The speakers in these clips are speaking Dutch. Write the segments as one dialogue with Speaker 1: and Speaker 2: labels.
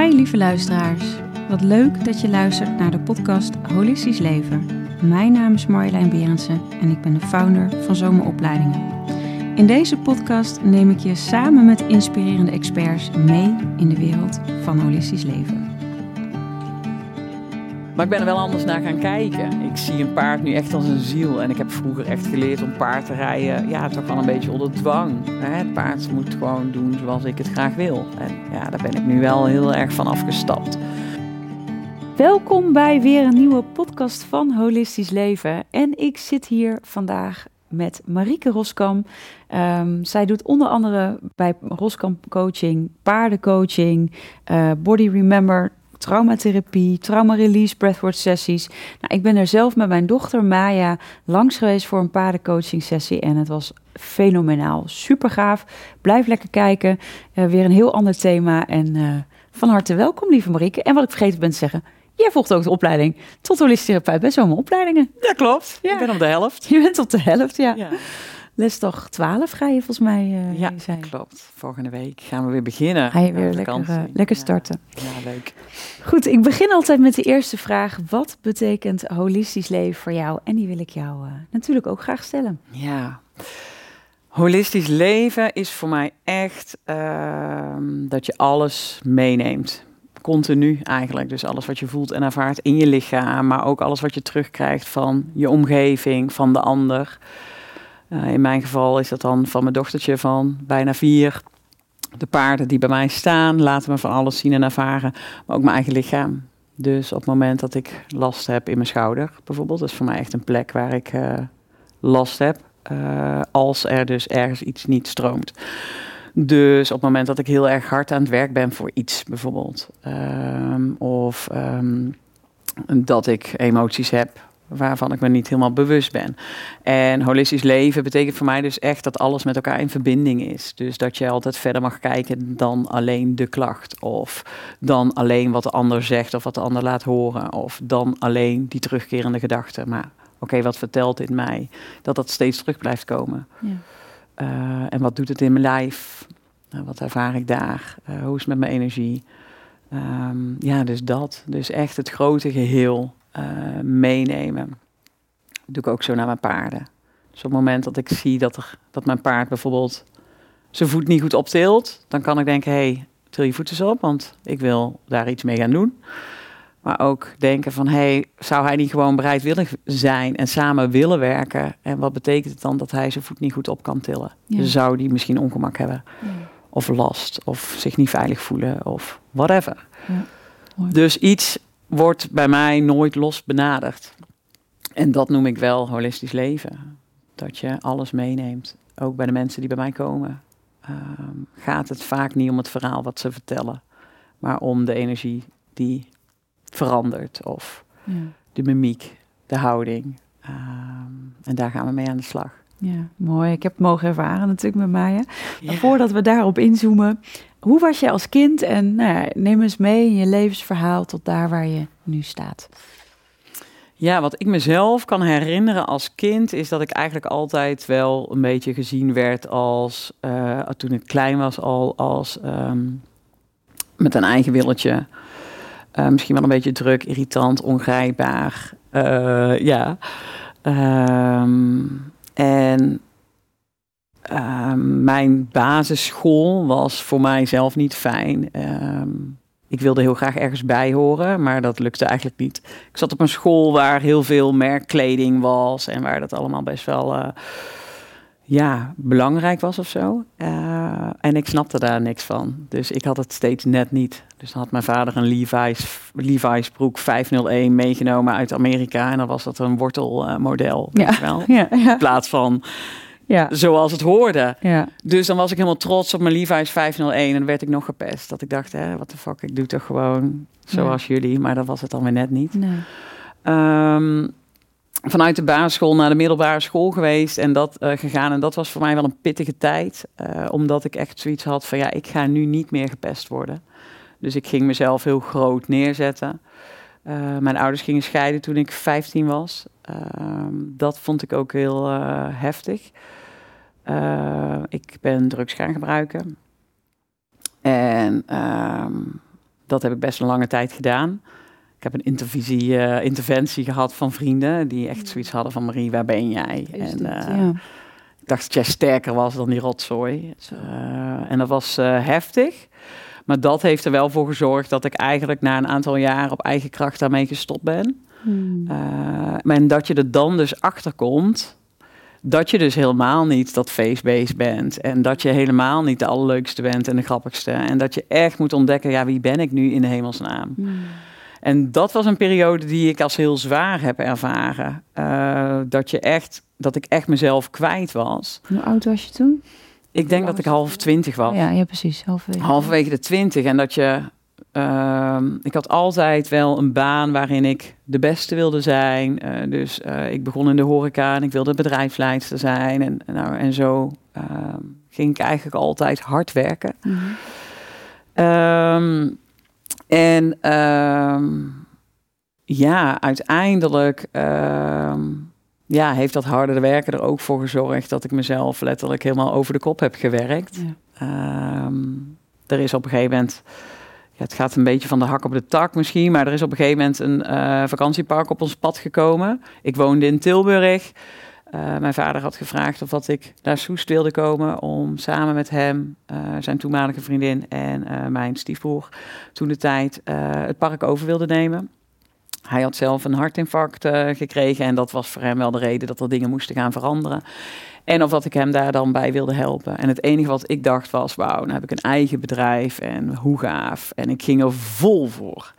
Speaker 1: Hi lieve luisteraars. Wat leuk dat je luistert naar de podcast Holistisch Leven. Mijn naam is Marjolein Berendsen en ik ben de founder van Zomeropleidingen. In deze podcast neem ik je samen met inspirerende experts mee in de wereld van holistisch leven.
Speaker 2: Maar ik ben er wel anders naar gaan kijken. Ik zie een paard nu echt als een ziel. En ik heb vroeger echt geleerd om paard te rijden. Ja, toch wel een beetje onder dwang. Het paard moet gewoon doen zoals ik het graag wil. En ja, daar ben ik nu wel heel erg van afgestapt.
Speaker 1: Welkom bij weer een nieuwe podcast van Holistisch Leven. En ik zit hier vandaag met Marieke Roskam. Ehm, zij doet onder andere bij Roskam Coaching, paardencoaching, uh, Body Remember traumatherapie, trauma release, breathwork sessies. Nou, ik ben er zelf met mijn dochter Maya langs geweest voor een paardencoaching sessie en het was fenomenaal. Super gaaf. Blijf lekker kijken. Uh, weer een heel ander thema en uh, van harte welkom lieve Marieke. En wat ik vergeten ben te zeggen, Jij volgt ook de opleiding tot holistisch therapeut bij zomeropleidingen.
Speaker 2: Ja, klopt. Ja. Ik ben op de helft.
Speaker 1: Je bent op de helft, ja. ja. Les toch 12 ga je volgens mij uh,
Speaker 2: ja, zijn. klopt. Volgende week gaan we weer beginnen.
Speaker 1: Ga je weer lekker, uh, lekker starten.
Speaker 2: Ja, ja, leuk.
Speaker 1: Goed, ik begin altijd met de eerste vraag. Wat betekent holistisch leven voor jou? En die wil ik jou uh, natuurlijk ook graag stellen.
Speaker 2: Ja, holistisch leven is voor mij echt ehm, dat je alles meeneemt continu eigenlijk. Dus alles wat je voelt en ervaart in je lichaam, maar ook alles wat je terugkrijgt van je omgeving, van de ander. Uh, in mijn geval is dat dan van mijn dochtertje van bijna vier. De paarden die bij mij staan laten me van alles zien en ervaren, maar ook mijn eigen lichaam. Dus op het moment dat ik last heb in mijn schouder, bijvoorbeeld, dat is voor mij echt een plek waar ik uh, last heb. Uh, als er dus ergens iets niet stroomt. Dus op het moment dat ik heel erg hard aan het werk ben voor iets, bijvoorbeeld. Um, of um, dat ik emoties heb waarvan ik me niet helemaal bewust ben. En holistisch leven betekent voor mij dus echt dat alles met elkaar in verbinding is. Dus dat je altijd verder mag kijken dan alleen de klacht. Of dan alleen wat de ander zegt of wat de ander laat horen. Of dan alleen die terugkerende gedachten. Maar oké, wat vertelt dit mij? Dat dat steeds terug blijft komen. Ja. Uh, en wat doet het in mijn lijf? Uh, wat ervaar ik daar? Uh, hoe is het met mijn energie? Um, ja, dus dat. Dus echt het grote geheel uh, meenemen. Dat doe ik ook zo naar mijn paarden. Dus op het moment dat ik zie dat, er, dat mijn paard bijvoorbeeld zijn voet niet goed optilt, dan kan ik denken, hé, hey, til je voet eens op, want ik wil daar iets mee gaan doen. Maar ook denken van, hé, hey, zou hij niet gewoon bereidwillig zijn en samen willen werken? En wat betekent het dan dat hij zijn voet niet goed op kan tillen? Ja. Zou die misschien ongemak hebben? Ja. Of last, of zich niet veilig voelen, of whatever. Ja. Dus iets wordt bij mij nooit los benaderd. En dat noem ik wel holistisch leven. Dat je alles meeneemt, ook bij de mensen die bij mij komen. Um, gaat het vaak niet om het verhaal wat ze vertellen, maar om de energie die verandert of ja. de mimiek, de houding. Um, en daar gaan we mee aan de slag.
Speaker 1: Ja, mooi. Ik heb het mogen ervaren natuurlijk met Maya. Ja. Voordat we daarop inzoomen, hoe was je als kind? En nou neem eens mee in je levensverhaal tot daar waar je nu staat.
Speaker 2: Ja, wat ik mezelf kan herinneren als kind is dat ik eigenlijk altijd wel een beetje gezien werd als, uh, toen ik klein was, al als um, met een eigen willetje. Uh, misschien wel een beetje druk, irritant, ongrijpbaar. Uh, ja. Um, en mijn basisschool was voor mij zelf niet fijn. Um, ik wilde heel graag ergens bij horen, maar dat lukte eigenlijk niet. Ik zat op een school waar heel veel merkkleding was en waar dat allemaal best wel uh, ja, belangrijk was of zo. Uh, en ik snapte daar niks van. Dus ik had het steeds net niet. Dus dan had mijn vader een Levi's, Levi's broek 501 meegenomen uit Amerika. En dan was dat een wortelmodel. Uh, ja. Wel, ja, ja. In plaats van ja. Zoals het hoorde. Ja. Dus dan was ik helemaal trots op mijn Levi's 501 en dan werd ik nog gepest. Dat ik dacht, hè, wat de fuck, ik doe toch gewoon zoals jullie. Maar dat was het dan weer net niet. Nee. Um, vanuit de basisschool naar de middelbare school geweest en dat uh, gegaan. En dat was voor mij wel een pittige tijd. Uh, omdat ik echt zoiets had van, ja, ik ga nu niet meer gepest worden. Dus ik ging mezelf heel groot neerzetten. Uh, mijn ouders gingen scheiden toen ik 15 was. Uh, dat vond ik ook heel uh, heftig. ik ben drugs gaan gebruiken. En ehm, dat heb ik best een lange tijd gedaan. Ik heb een intervisie, interventie gehad van vrienden die echt zoiets hadden van Marie, waar ben jij? en ja. ik dacht dat jij sterker was dan die rotzooi. en dat was heftig. Maar dat heeft er wel voor gezorgd dat ik eigenlijk na een aantal jaar op eigen kracht daarmee gestopt ben. Hmm. en dat je er dan dus achter komt dat je dus helemaal niet dat face-based bent. En dat je helemaal niet de allerleukste bent en de grappigste. En dat je echt moet ontdekken, ja, wie ben ik nu in de hemelsnaam? Hmm. En dat was een periode die ik als heel zwaar heb ervaren. Uh, dat, je echt, dat ik echt mezelf kwijt was.
Speaker 1: Hoe oud was je toen?
Speaker 2: Ik denk dat ik half twintig was.
Speaker 1: Ja, ja precies. Halverwege.
Speaker 2: Halverwege de twintig. En dat je Ehm, ik had altijd wel een baan waarin ik de beste wilde zijn. Uh, dus uh, ik begon in de horeca en ik wilde bedrijfsleidster zijn. En, nou, en zo uh, ging ik eigenlijk altijd hard werken. Mm -hmm. um, en ja, uiteindelijk ja, heeft dat harde werken er ook voor gezorgd dat ik mezelf letterlijk helemaal over de kop heb gewerkt. Ja. er is op een gegeven moment ja, het gaat een beetje van de hak op de tak misschien, maar er is op een gegeven moment een uh, vakantiepark op ons pad gekomen. Ik woonde in Tilburg. Uh, mijn vader had gevraagd of dat ik naar Soest wilde komen om samen met hem, uh, zijn toenmalige vriendin en mijn stiefbroer toen de tijd het park over wilde nemen. Hij had zelf een hartinfarct gekregen en dat was voor hem wel de reden dat er dingen moesten gaan veranderen. En of dat ik hem daar dan bij wilde helpen. En het enige wat ik dacht was, wauw, nou heb ik een eigen bedrijf en hoe gaaf. En ik ging er vol voor.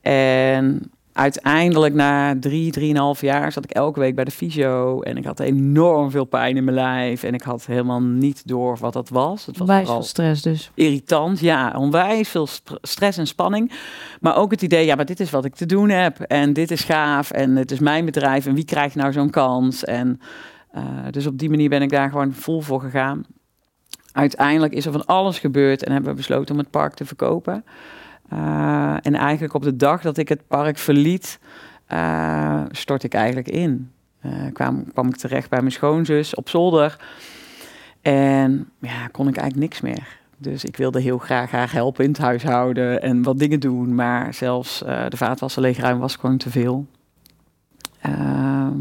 Speaker 2: En uiteindelijk na drie, drieënhalf jaar zat ik elke week bij de fysio. En ik had enorm veel pijn in mijn lijf. En ik had helemaal niet door wat dat was. Het was
Speaker 1: onwijs veel stress dus.
Speaker 2: Irritant, ja. Onwijs veel stress en spanning. Maar ook het idee, ja, maar dit is wat ik te doen heb. En dit is gaaf. En het is mijn bedrijf. En wie krijgt nou zo'n kans? En uh, dus op die manier ben ik daar gewoon vol voor gegaan. Uiteindelijk is er van alles gebeurd en hebben we besloten om het park te verkopen. Uh, en eigenlijk op de dag dat ik het park verliet, uh, stort ik eigenlijk in. kwam, kwam ik terecht bij mijn schoonzus op zolder. En ja, kon ik eigenlijk niks meer. Dus ik wilde heel graag haar helpen in het huishouden en wat dingen doen. Maar zelfs de vaatwasser leegruim was gewoon te veel. Ehm,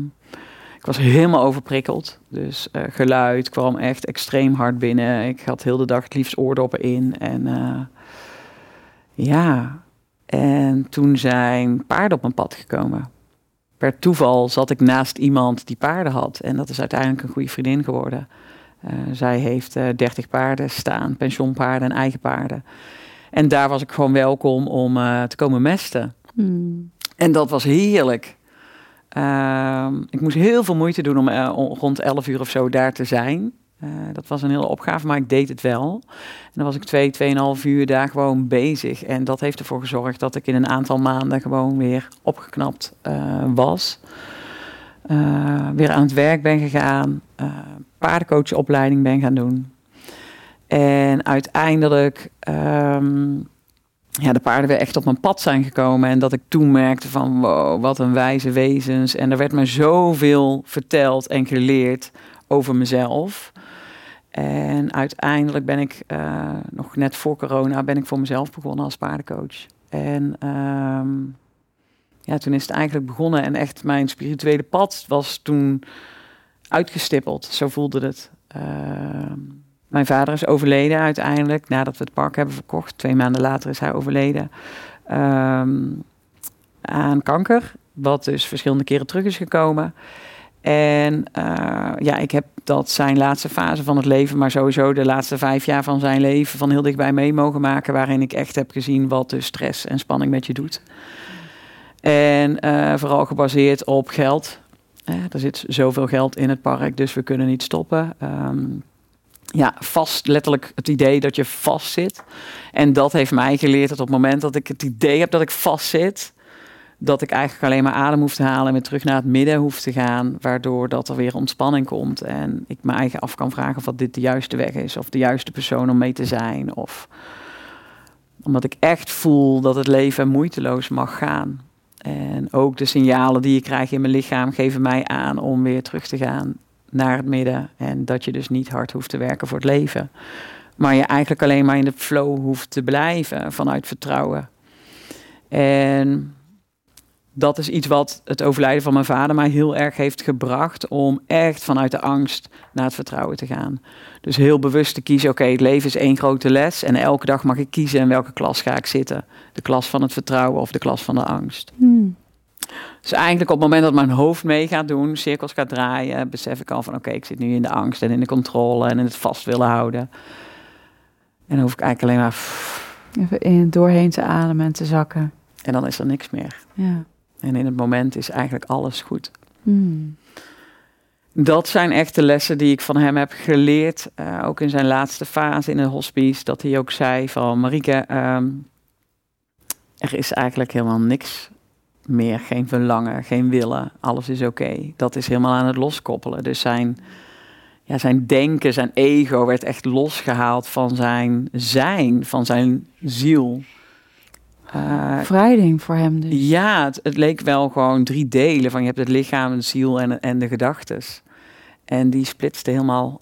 Speaker 2: ik was helemaal overprikkeld. Dus uh, geluid kwam echt extreem hard binnen. Ik had heel de dag het liefst oordoppen in. En uh, ja, en toen zijn paarden op mijn pad gekomen. Per toeval zat ik naast iemand die paarden had. En dat is uiteindelijk een goede vriendin geworden. Uh, zij heeft 30 paarden staan, pensioenpaarden en eigen paarden. En daar was ik gewoon welkom om te komen mesten. Hmm. En dat was heerlijk. Ehm, ik moest heel veel moeite doen om uh, rond 11 uur of zo daar te zijn. Uh, dat was een hele opgave, maar ik deed het wel. En dan was ik twee, tweeënhalf uur daar gewoon bezig. En dat heeft ervoor gezorgd dat ik in een aantal maanden gewoon weer opgeknapt uh, was. weer aan het werk ben gegaan. paardencoachopleiding ben gaan doen. En uiteindelijk um, ja, de paarden weer echt op mijn pad zijn gekomen. En dat ik toen merkte van wow, wat een wijze wezens. En er werd me zoveel verteld en geleerd over mezelf. En uiteindelijk ben ik, uh, nog net voor corona, ben ik voor mezelf begonnen als paardencoach. En um, ja, toen is het eigenlijk begonnen. En echt mijn spirituele pad was toen uitgestippeld. Zo voelde het. Uh, mijn vader is overleden uiteindelijk, nadat we het park hebben verkocht. Twee maanden later is hij overleden um, aan kanker, wat dus verschillende keren terug is gekomen. En uh, ja, ik heb dat zijn laatste fase van het leven, maar sowieso de laatste vijf jaar van zijn leven van heel dichtbij mee mogen maken, waarin ik echt heb gezien wat de stress en spanning met je doet. En uh, vooral gebaseerd op geld. Uh, er zit zoveel geld in het park, dus we kunnen niet stoppen. Um, ja, vast, letterlijk het idee dat je vast zit. En dat heeft mij geleerd dat op het moment dat ik het idee heb dat ik vast zit, dat ik eigenlijk alleen maar adem hoef te halen en weer terug naar het midden hoef te gaan, waardoor dat er weer ontspanning komt en ik me eigen af kan vragen of dit de juiste weg is of de juiste persoon om mee te zijn of omdat ik echt voel dat het leven moeiteloos mag gaan. En ook de signalen die ik krijg in mijn lichaam geven mij aan om weer terug te gaan naar het midden. En dat je dus niet hard hoeft te werken voor het leven. Maar je eigenlijk alleen maar in de flow hoeft te blijven vanuit vertrouwen. En dat is iets wat het overlijden van mijn vader mij heel erg heeft gebracht om echt vanuit de angst naar het vertrouwen te gaan. Dus heel bewust te kiezen, oké, het leven is één grote les en elke dag mag ik kiezen in welke klas ga ik zitten. De klas van het vertrouwen of de klas van de angst. Hmm. Dus eigenlijk op het moment dat mijn hoofd mee gaat doen, cirkels gaat draaien, besef ik al van oké, ik zit nu in de angst en in de controle en in het vast willen houden. En dan hoef ik eigenlijk alleen maar...
Speaker 1: Even in, doorheen te ademen en te zakken.
Speaker 2: En dan is er niks meer.
Speaker 1: Ja.
Speaker 2: En in het moment is eigenlijk alles goed. Hmm. Dat zijn echt de lessen die ik van hem heb geleerd. Uh, ook in zijn laatste fase in het hospice. Dat hij ook zei van Marieke, um, er is eigenlijk helemaal niks meer. Geen verlangen, geen willen. Alles is oké. Dat is helemaal aan het loskoppelen. Dus zijn, ja, zijn denken, zijn ego werd echt losgehaald van zijn zijn, van zijn ziel.
Speaker 1: Uh, Vrijding voor hem dus.
Speaker 2: Ja, het, het, leek wel gewoon drie delen. Van je hebt het lichaam, de ziel en, en de gedachtes. En die splitste helemaal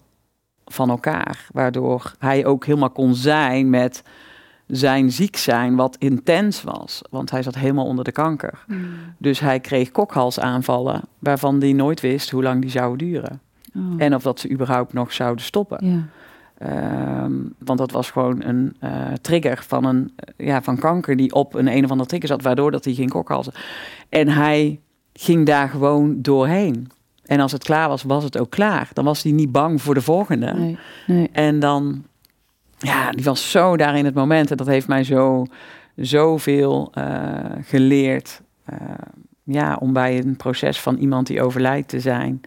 Speaker 2: van elkaar. Waardoor hij ook helemaal kon zijn met zijn ziek zijn, wat intens was. Want hij zat helemaal onder de kanker. Hmm. Dus hij kreeg kokhalsaanvallen, waarvan hij nooit wist hoe lang die zouden duren. Oh. En of dat ze überhaupt nog zouden stoppen.
Speaker 1: Ja.
Speaker 2: Ehm, want dat was gewoon een uh, trigger van, een, uh, ja, van kanker die op een een of andere trigger zat, waardoor dat hij ging kokhalzen. En hij ging daar gewoon doorheen. En als het klaar was, was het ook klaar. Dan was hij niet bang voor de volgende.
Speaker 1: Nee, nee.
Speaker 2: En dan, ja, die was zo daar in het moment. En dat heeft mij zo, zoveel uh, geleerd. ja, om bij een proces van iemand die overlijdt te zijn.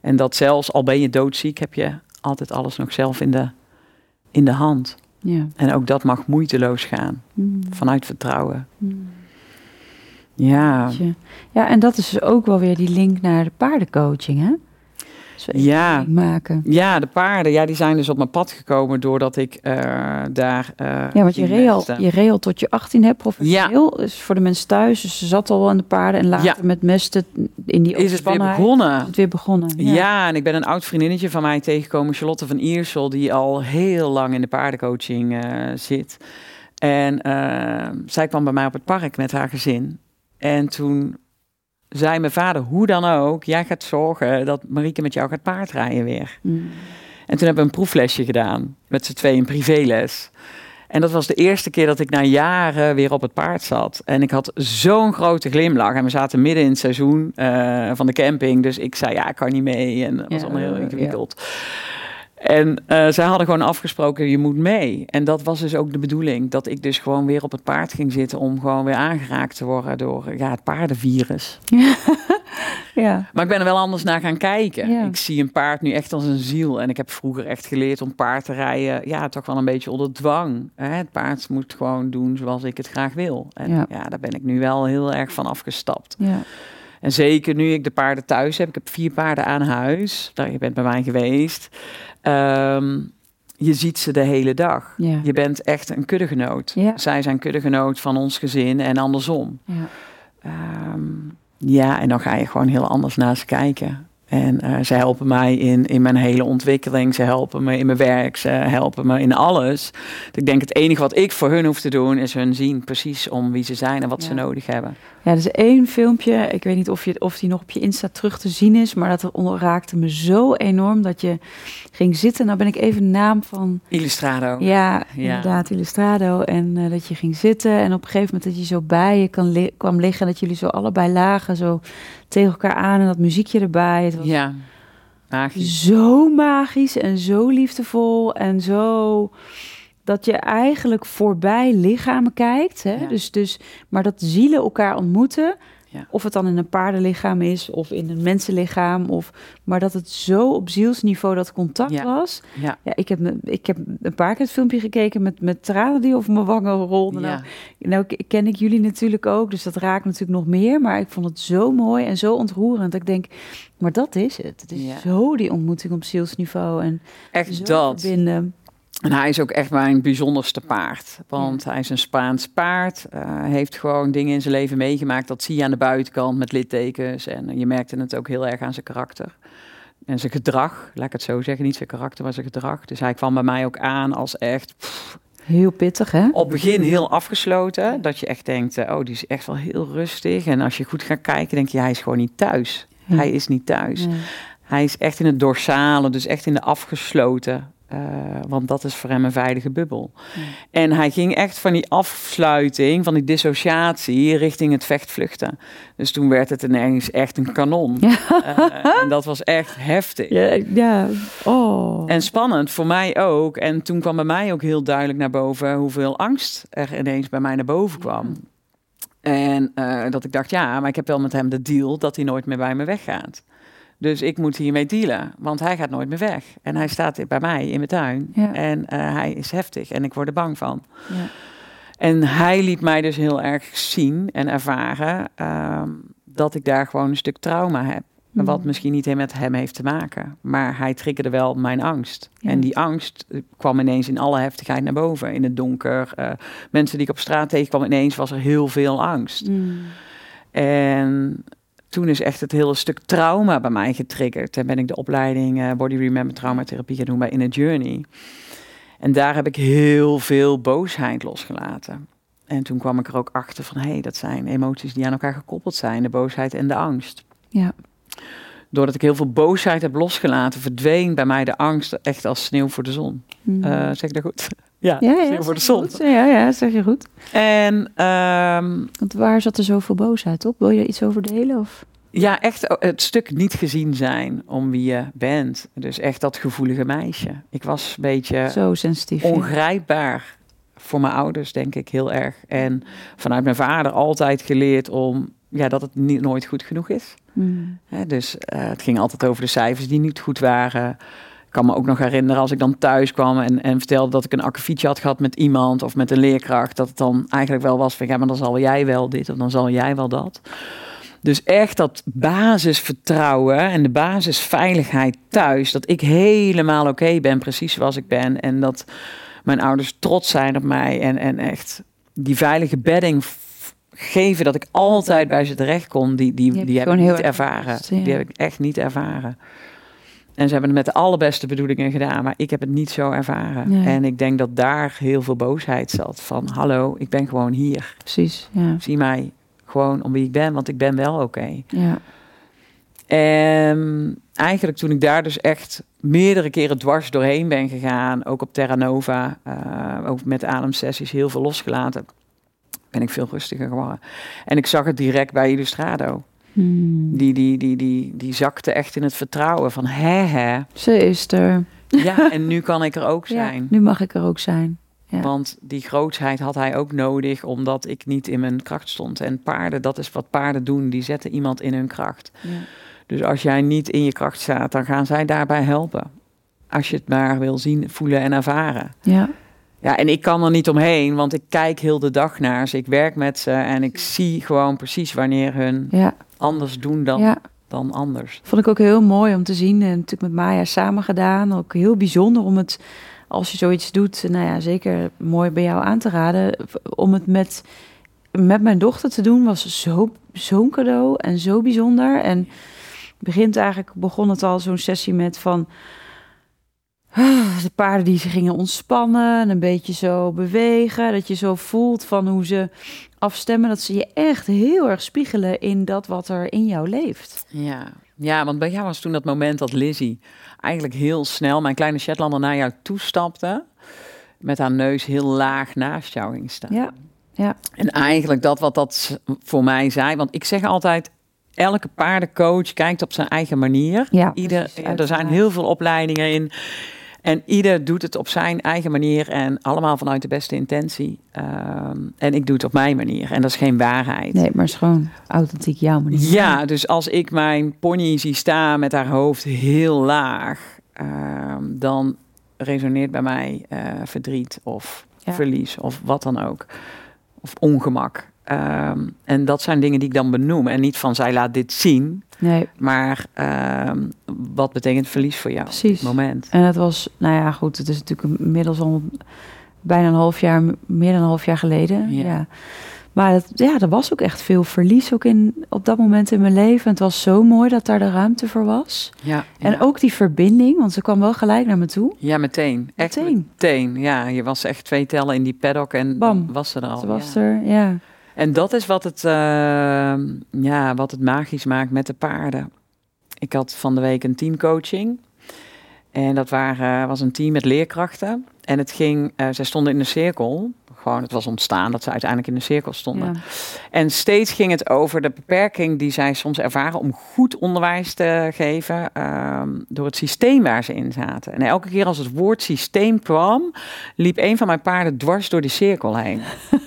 Speaker 2: En dat zelfs al ben je doodziek, heb je altijd alles nog zelf in de, in de hand.
Speaker 1: Ja.
Speaker 2: En ook dat mag moeiteloos gaan. Mm. Vanuit vertrouwen.
Speaker 1: Mm.
Speaker 2: Ja.
Speaker 1: Ja, en dat is dus ook wel weer die link naar de paardencoaching, hè?
Speaker 2: Ja.
Speaker 1: maken.
Speaker 2: Ja, de paarden, ja, die zijn dus op mijn pad gekomen doordat ik uh, daar. Uh,
Speaker 1: ja, want je real, je real tot je 18 hebt professioneel. Ja. Dus voor de mensen thuis, dus ze zat al aan de paarden en later ja. met mesten in die
Speaker 2: Is het weer begonnen?
Speaker 1: Is het weer begonnen.
Speaker 2: Ja. ja. en ik ben een oud vriendinnetje van mij tegengekomen, Charlotte van Iersel, die al heel lang in de paardencoaching uh, zit. En zij kwam bij mij op het park met haar gezin. En toen zei mijn vader, hoe dan ook, jij gaat zorgen dat Marieke met jou gaat paardrijden weer.
Speaker 1: Mm.
Speaker 2: En toen hebben we een proeflesje gedaan, met z'n tweeën, een privéles. En dat was de eerste keer dat ik na jaren weer op het paard zat. En ik had zo'n grote glimlach. En we zaten midden in het seizoen uh, van de camping. Dus ik zei, ja, ik kan niet mee. En dat was allemaal heel ingewikkeld. Ja. En uh, zij hadden gewoon afgesproken, je moet mee. En dat was dus ook de bedoeling. Dat ik dus gewoon weer op het paard ging zitten om gewoon weer aangeraakt te worden door ja, het paardenvirus.
Speaker 1: ja.
Speaker 2: Maar ik ben er wel anders naar gaan kijken. Ik zie een paard nu echt als een ziel. En ik heb vroeger echt geleerd om paard te rijden, ja, toch wel een beetje onder dwang. Hè? Het paard moet gewoon doen zoals ik het graag wil. En ja. ja, daar ben ik nu wel heel erg van afgestapt.
Speaker 1: Ja.
Speaker 2: En zeker nu ik de paarden thuis heb. Ik heb vier paarden aan huis. Daar, je bent bij mij geweest. Um, je ziet ze de hele dag.
Speaker 1: Ja.
Speaker 2: Je bent echt een kuddegenoot.
Speaker 1: Ja.
Speaker 2: Zij zijn kuddegenoot van ons gezin en andersom.
Speaker 1: Ja.
Speaker 2: Um, ja, en dan ga je gewoon heel anders naar ze kijken. En uh, ze helpen mij in, in mijn hele ontwikkeling. Ze helpen me in mijn werk. Ze helpen me in alles. Ik denk het enige wat ik voor hun hoef te doen is hun zien precies om wie ze zijn en wat
Speaker 1: ja.
Speaker 2: ze nodig hebben.
Speaker 1: Ja, er is één filmpje. Ik weet niet of, je, of die nog op je Insta terug te zien is. Maar dat raakte me zo enorm dat je ging zitten. Nou ben ik even naam van...
Speaker 2: Illustrado.
Speaker 1: Ja, inderdaad, Illustrado. En uh, dat je ging zitten. En op een gegeven moment dat je zo bij je kan li kwam liggen. Dat jullie zo allebei lagen. Zo tegen elkaar aan en dat muziekje erbij. Het was
Speaker 2: ja, magisch.
Speaker 1: Zo magisch en zo liefdevol en zo dat je eigenlijk voorbij lichamen kijkt. Hè?
Speaker 2: Ja.
Speaker 1: Dus, dus, maar dat zielen elkaar ontmoeten.
Speaker 2: Ja.
Speaker 1: Of het dan in een paardenlichaam is of in een mensenlichaam. Of, maar dat het zo op zielsniveau dat contact
Speaker 2: Ja.
Speaker 1: was.
Speaker 2: Ja.
Speaker 1: Ja, ik heb, ik heb een paar keer het filmpje gekeken met, met tranen die over mijn wangen rolden. Nou, nou ken ik jullie natuurlijk ook, dus dat raakt natuurlijk nog meer. Maar ik vond het zo mooi en zo ontroerend. Dat ik denk, maar dat is het. Het is zo die ontmoeting op zielsniveau. En
Speaker 2: Echt dat.
Speaker 1: verbinden.
Speaker 2: En hij is ook echt mijn bijzonderste paard. Want hij is een Spaans paard. Uh, heeft gewoon dingen in zijn leven meegemaakt. Dat zie je aan de buitenkant met littekens. En je merkte het ook heel erg aan zijn karakter. En zijn gedrag, laat ik het zo zeggen, niet zijn karakter, maar zijn gedrag. Dus hij kwam bij mij ook aan als echt
Speaker 1: Heel pittig, hè?
Speaker 2: op het begin heel afgesloten. Dat je echt denkt, eh, oh, die is echt wel heel rustig. En als je goed gaat kijken, denk je, hij is gewoon niet thuis.
Speaker 1: Ja.
Speaker 2: Hij is niet thuis. Hij is echt in het dorsale, dus echt in de afgesloten. Eh, want dat is voor hem een veilige bubbel. En hij ging echt van die afsluiting, van die dissociatie, richting het vechtvluchten. Dus toen werd het ineens echt een kanon.
Speaker 1: Ja.
Speaker 2: Eh, en dat was echt heftig.
Speaker 1: Ja, ja. Oh.
Speaker 2: En spannend voor mij ook. En toen kwam bij mij ook heel duidelijk naar boven hoeveel angst er ineens bij mij naar boven kwam. En eh, dat ik dacht, ja, maar ik heb wel met hem de deal dat hij nooit meer bij me weggaat. Dus ik moet hiermee dealen, want hij gaat nooit meer weg. En hij staat bij mij in mijn tuin.
Speaker 1: Ja.
Speaker 2: En eh, hij is heftig en ik word er bang van.
Speaker 1: Ja.
Speaker 2: En hij liet mij dus heel erg zien en ervaren ehm, dat ik daar gewoon een stuk trauma heb.
Speaker 1: Mhm.
Speaker 2: Wat misschien niet met hem heeft te maken. Maar hij triggerde wel mijn angst.
Speaker 1: Ja.
Speaker 2: En die angst eh, kwam ineens in alle heftigheid naar boven. In het donker. eh, mensen die ik op straat tegenkwam, ineens was er heel veel angst.
Speaker 1: Mm.
Speaker 2: En toen is echt het hele stuk trauma bij mij getriggerd. En ben ik de opleiding eh, Body Remember Traumatherapie gaan doen bij Inner Journey. En daar heb ik heel veel boosheid losgelaten. En toen kwam ik er ook achter van, hé, hey, dat zijn emoties die aan elkaar gekoppeld zijn. De boosheid en de angst.
Speaker 1: Ja.
Speaker 2: Doordat ik heel veel boosheid heb losgelaten, verdween bij mij de angst echt als sneeuw voor de zon.
Speaker 1: Mm.
Speaker 2: Eh, zeg ik dat goed? Ja,
Speaker 1: ja, ja,
Speaker 2: sneeuw voor de zon.
Speaker 1: goed. Ja, ja, zeg je goed.
Speaker 2: En ehm,
Speaker 1: Want waar zat er zoveel boosheid op? Wil je er iets over delen? Of?
Speaker 2: ja, echt het stuk niet gezien zijn om wie je bent. Dus echt dat gevoelige meisje. Ik was een beetje
Speaker 1: Zo sensitief.
Speaker 2: ongrijpbaar voor mijn ouders, denk ik, heel erg. En vanuit mijn vader altijd geleerd om ja, dat het niet, nooit goed genoeg is.
Speaker 1: Mm.
Speaker 2: Hè, dus eh, het ging altijd over de cijfers die niet goed waren. Ik kan me ook nog herinneren als ik dan thuis kwam en, en vertelde dat ik een akkefietje had gehad met iemand of met een leerkracht. Dat het dan eigenlijk wel was van ja, maar dan zal jij wel dit of dan zal jij wel dat. Dus echt dat basisvertrouwen en de basisveiligheid thuis. Dat ik helemaal oké ben, precies zoals ik ben. En dat mijn ouders trots zijn op mij. En, en echt die veilige bedding geven dat ik altijd bij ze terecht kon. Die, die,
Speaker 1: Die heb
Speaker 2: die, ik niet ervaren.
Speaker 1: ja.
Speaker 2: Die heb ik echt niet ervaren. En ze hebben het met de allerbeste bedoelingen gedaan, maar ik heb het niet zo ervaren. En ik denk dat daar heel veel boosheid zat. Van hallo, ik ben gewoon hier.
Speaker 1: Precies, ja.
Speaker 2: Zie mij gewoon om wie ik ben, want ik ben wel oké.
Speaker 1: ja.
Speaker 2: En eigenlijk toen ik daar dus echt meerdere keren dwars doorheen ben gegaan, ook op Terra Nova, eh, ook met ademsessies heel veel losgelaten, ben ik veel rustiger geworden. En ik zag het direct bij Illustrado.
Speaker 1: Hmm.
Speaker 2: Die, die, die, die, die zakte echt in het vertrouwen van hè hè.
Speaker 1: Ze is er.
Speaker 2: Ja, en nu kan ik er ook
Speaker 1: Ja,
Speaker 2: zijn.
Speaker 1: nu mag ik er ook zijn. Ja.
Speaker 2: Want die grootsheid had hij ook nodig, omdat ik niet in mijn kracht stond. En paarden, dat is wat paarden doen, die zetten iemand in hun kracht.
Speaker 1: Ja.
Speaker 2: Dus als jij niet in je kracht staat, dan gaan zij daarbij helpen. Als je het maar wil zien, voelen en ervaren.
Speaker 1: ja.
Speaker 2: Ja, en ik kan er niet omheen, want ik kijk heel de dag naar ze. Ik werk met ze en ik zie gewoon precies wanneer hun
Speaker 1: ja.
Speaker 2: anders doen dan,
Speaker 1: ja.
Speaker 2: dan anders.
Speaker 1: Vond ik ook heel mooi om te zien. En natuurlijk met Maya samen gedaan. Ook heel bijzonder om het, als je zoiets doet, nou ja, zeker mooi bij jou aan te raden. Om het met, met mijn dochter te doen was zo, zo'n cadeau en zo bijzonder. En begint eigenlijk, begon het al zo'n sessie met van... ah, De paarden die ze gingen ontspannen en een beetje zo bewegen. Dat je zo voelt van hoe ze afstemmen. Dat ze je echt heel erg spiegelen in dat wat er in jou leeft.
Speaker 2: Ja. ja, want bij jou was toen dat moment dat Lizzie eigenlijk heel snel, mijn kleine Shetlander, naar jou toestapte. Met haar neus heel laag naast jou ging staan.
Speaker 1: Ja, ja.
Speaker 2: En eigenlijk dat wat dat voor mij zei. Want ik zeg altijd, elke paardencoach kijkt op zijn eigen manier.
Speaker 1: Ja,
Speaker 2: Ieder,
Speaker 1: precies,
Speaker 2: er zijn heel veel opleidingen in. En ieder doet het op zijn eigen manier en allemaal vanuit de beste intentie. Ehm, en ik doe het op mijn manier. En dat is geen waarheid.
Speaker 1: Nee, maar het is gewoon authentiek jouw manier.
Speaker 2: Ja, dus als ik mijn pony zie staan met haar hoofd heel laag, ehm, dan resoneert bij mij eh, verdriet of
Speaker 1: Ja.
Speaker 2: verlies of wat dan ook. Of ongemak. Ehm, en dat zijn dingen die ik dan benoem. En niet van zij laat dit zien,
Speaker 1: Nee,
Speaker 2: maar ehm, wat betekent verlies voor jou op
Speaker 1: Precies.
Speaker 2: dit moment?
Speaker 1: en het was, nou ja, goed, het is natuurlijk inmiddels al bijna een half jaar, meer dan een half jaar geleden.
Speaker 2: Ja.
Speaker 1: Ja. Maar dat, ja, er was ook echt veel verlies ook in, op dat moment in mijn leven. Het was zo mooi dat daar de ruimte voor was.
Speaker 2: Ja,
Speaker 1: En
Speaker 2: ja.
Speaker 1: ook die verbinding, want ze kwam wel gelijk naar me toe.
Speaker 2: Ja, meteen. Echt
Speaker 1: Meteen.
Speaker 2: meteen. Ja, je was echt twee tellen in die paddock en
Speaker 1: Bam.
Speaker 2: was ze er al.
Speaker 1: Ze was
Speaker 2: ja.
Speaker 1: er, ja.
Speaker 2: En dat is wat het, eh, ja, wat het magisch maakt met de paarden. Ik had van de week een teamcoaching. En dat waren, was een team met leerkrachten. En het ging, eh zij stonden in een cirkel. Gewoon, het was ontstaan dat ze uiteindelijk in een cirkel stonden.
Speaker 1: ja.
Speaker 2: En steeds ging het over de beperking die zij soms ervaren om goed onderwijs te geven ehm, door het systeem waar ze in zaten. En elke keer als het woord systeem kwam, liep een van mijn paarden dwars door die cirkel heen.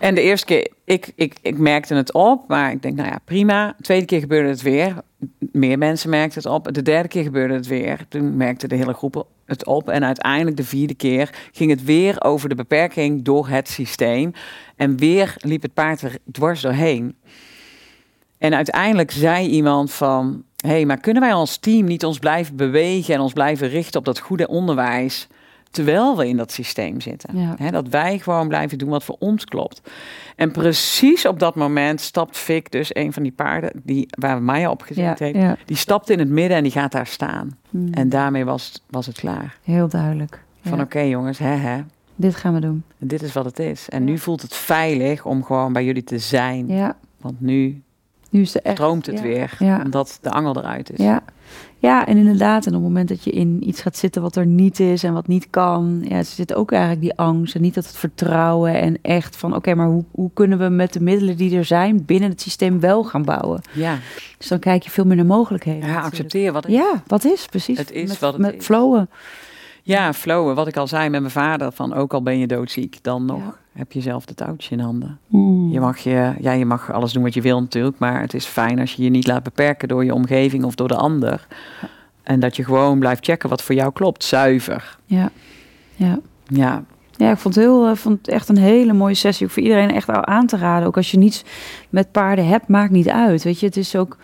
Speaker 2: en de eerste keer, ik, ik, ik merkte het op, maar ik denk, nou ja, prima. De tweede keer gebeurde het weer. Meer mensen merkten het op. De derde keer gebeurde het weer. Toen merkte de hele groep het op. En uiteindelijk de vierde keer ging het weer over de beperking door het systeem. En weer liep het paard er dwars doorheen. En uiteindelijk zei iemand van... hé, hey, maar kunnen wij als team niet ons blijven bewegen... en ons blijven richten op dat goede onderwijs... terwijl we in dat systeem zitten?
Speaker 1: Ja.
Speaker 2: Dat wij gewoon blijven doen wat voor ons klopt. En precies op dat moment stapt Fik, dus een van die paarden... Die, waar Maya op gezet
Speaker 1: Ja,
Speaker 2: heeft...
Speaker 1: ja.
Speaker 2: die stapt in het midden en die gaat daar staan.
Speaker 1: Hmm.
Speaker 2: En daarmee was, het- was het klaar.
Speaker 1: Heel duidelijk.
Speaker 2: Van oké jongens, hè hè...
Speaker 1: Dit gaan we doen.
Speaker 2: Dit is wat het is. En nu voelt het veilig om gewoon bij jullie te zijn.
Speaker 1: Ja,
Speaker 2: Want nu
Speaker 1: nu is echt...
Speaker 2: stroomt het weer. Omdat de angel eruit is.
Speaker 1: Ja. Ja, en inderdaad, en op het moment dat je in iets gaat zitten wat er niet is en wat niet kan, ja, er zit ook eigenlijk die angst en niet dat het vertrouwen en echt van, oké, maar hoe, hoe kunnen we met de middelen die er zijn binnen het systeem wel gaan bouwen?
Speaker 2: Ja,
Speaker 1: Dus dan kijk je veel meer naar mogelijkheden.
Speaker 2: ja accepteer wat het
Speaker 1: Ja, wat is precies.
Speaker 2: Het is
Speaker 1: met,
Speaker 2: wat het
Speaker 1: met
Speaker 2: is.
Speaker 1: flowen.
Speaker 2: Ja, flowen. Wat ik al zei met mijn vader. Van ook al ben je doodziek, dan nog
Speaker 1: Ja.
Speaker 2: heb je zelf de touwtje in handen.
Speaker 1: Mm.
Speaker 2: Je mag, je, ja, je mag alles doen wat je wil natuurlijk. Maar het is fijn als je je niet laat beperken door je omgeving of door de ander. En dat je gewoon blijft checken wat voor jou klopt. Zuiver.
Speaker 1: Ja, ja.
Speaker 2: Ja,
Speaker 1: Ja, ik vond het, heel, eh, vond het echt een hele mooie sessie. Ook voor iedereen echt aan te raden. Ook als je niets met paarden hebt, maakt niet uit. Weet je, het is ook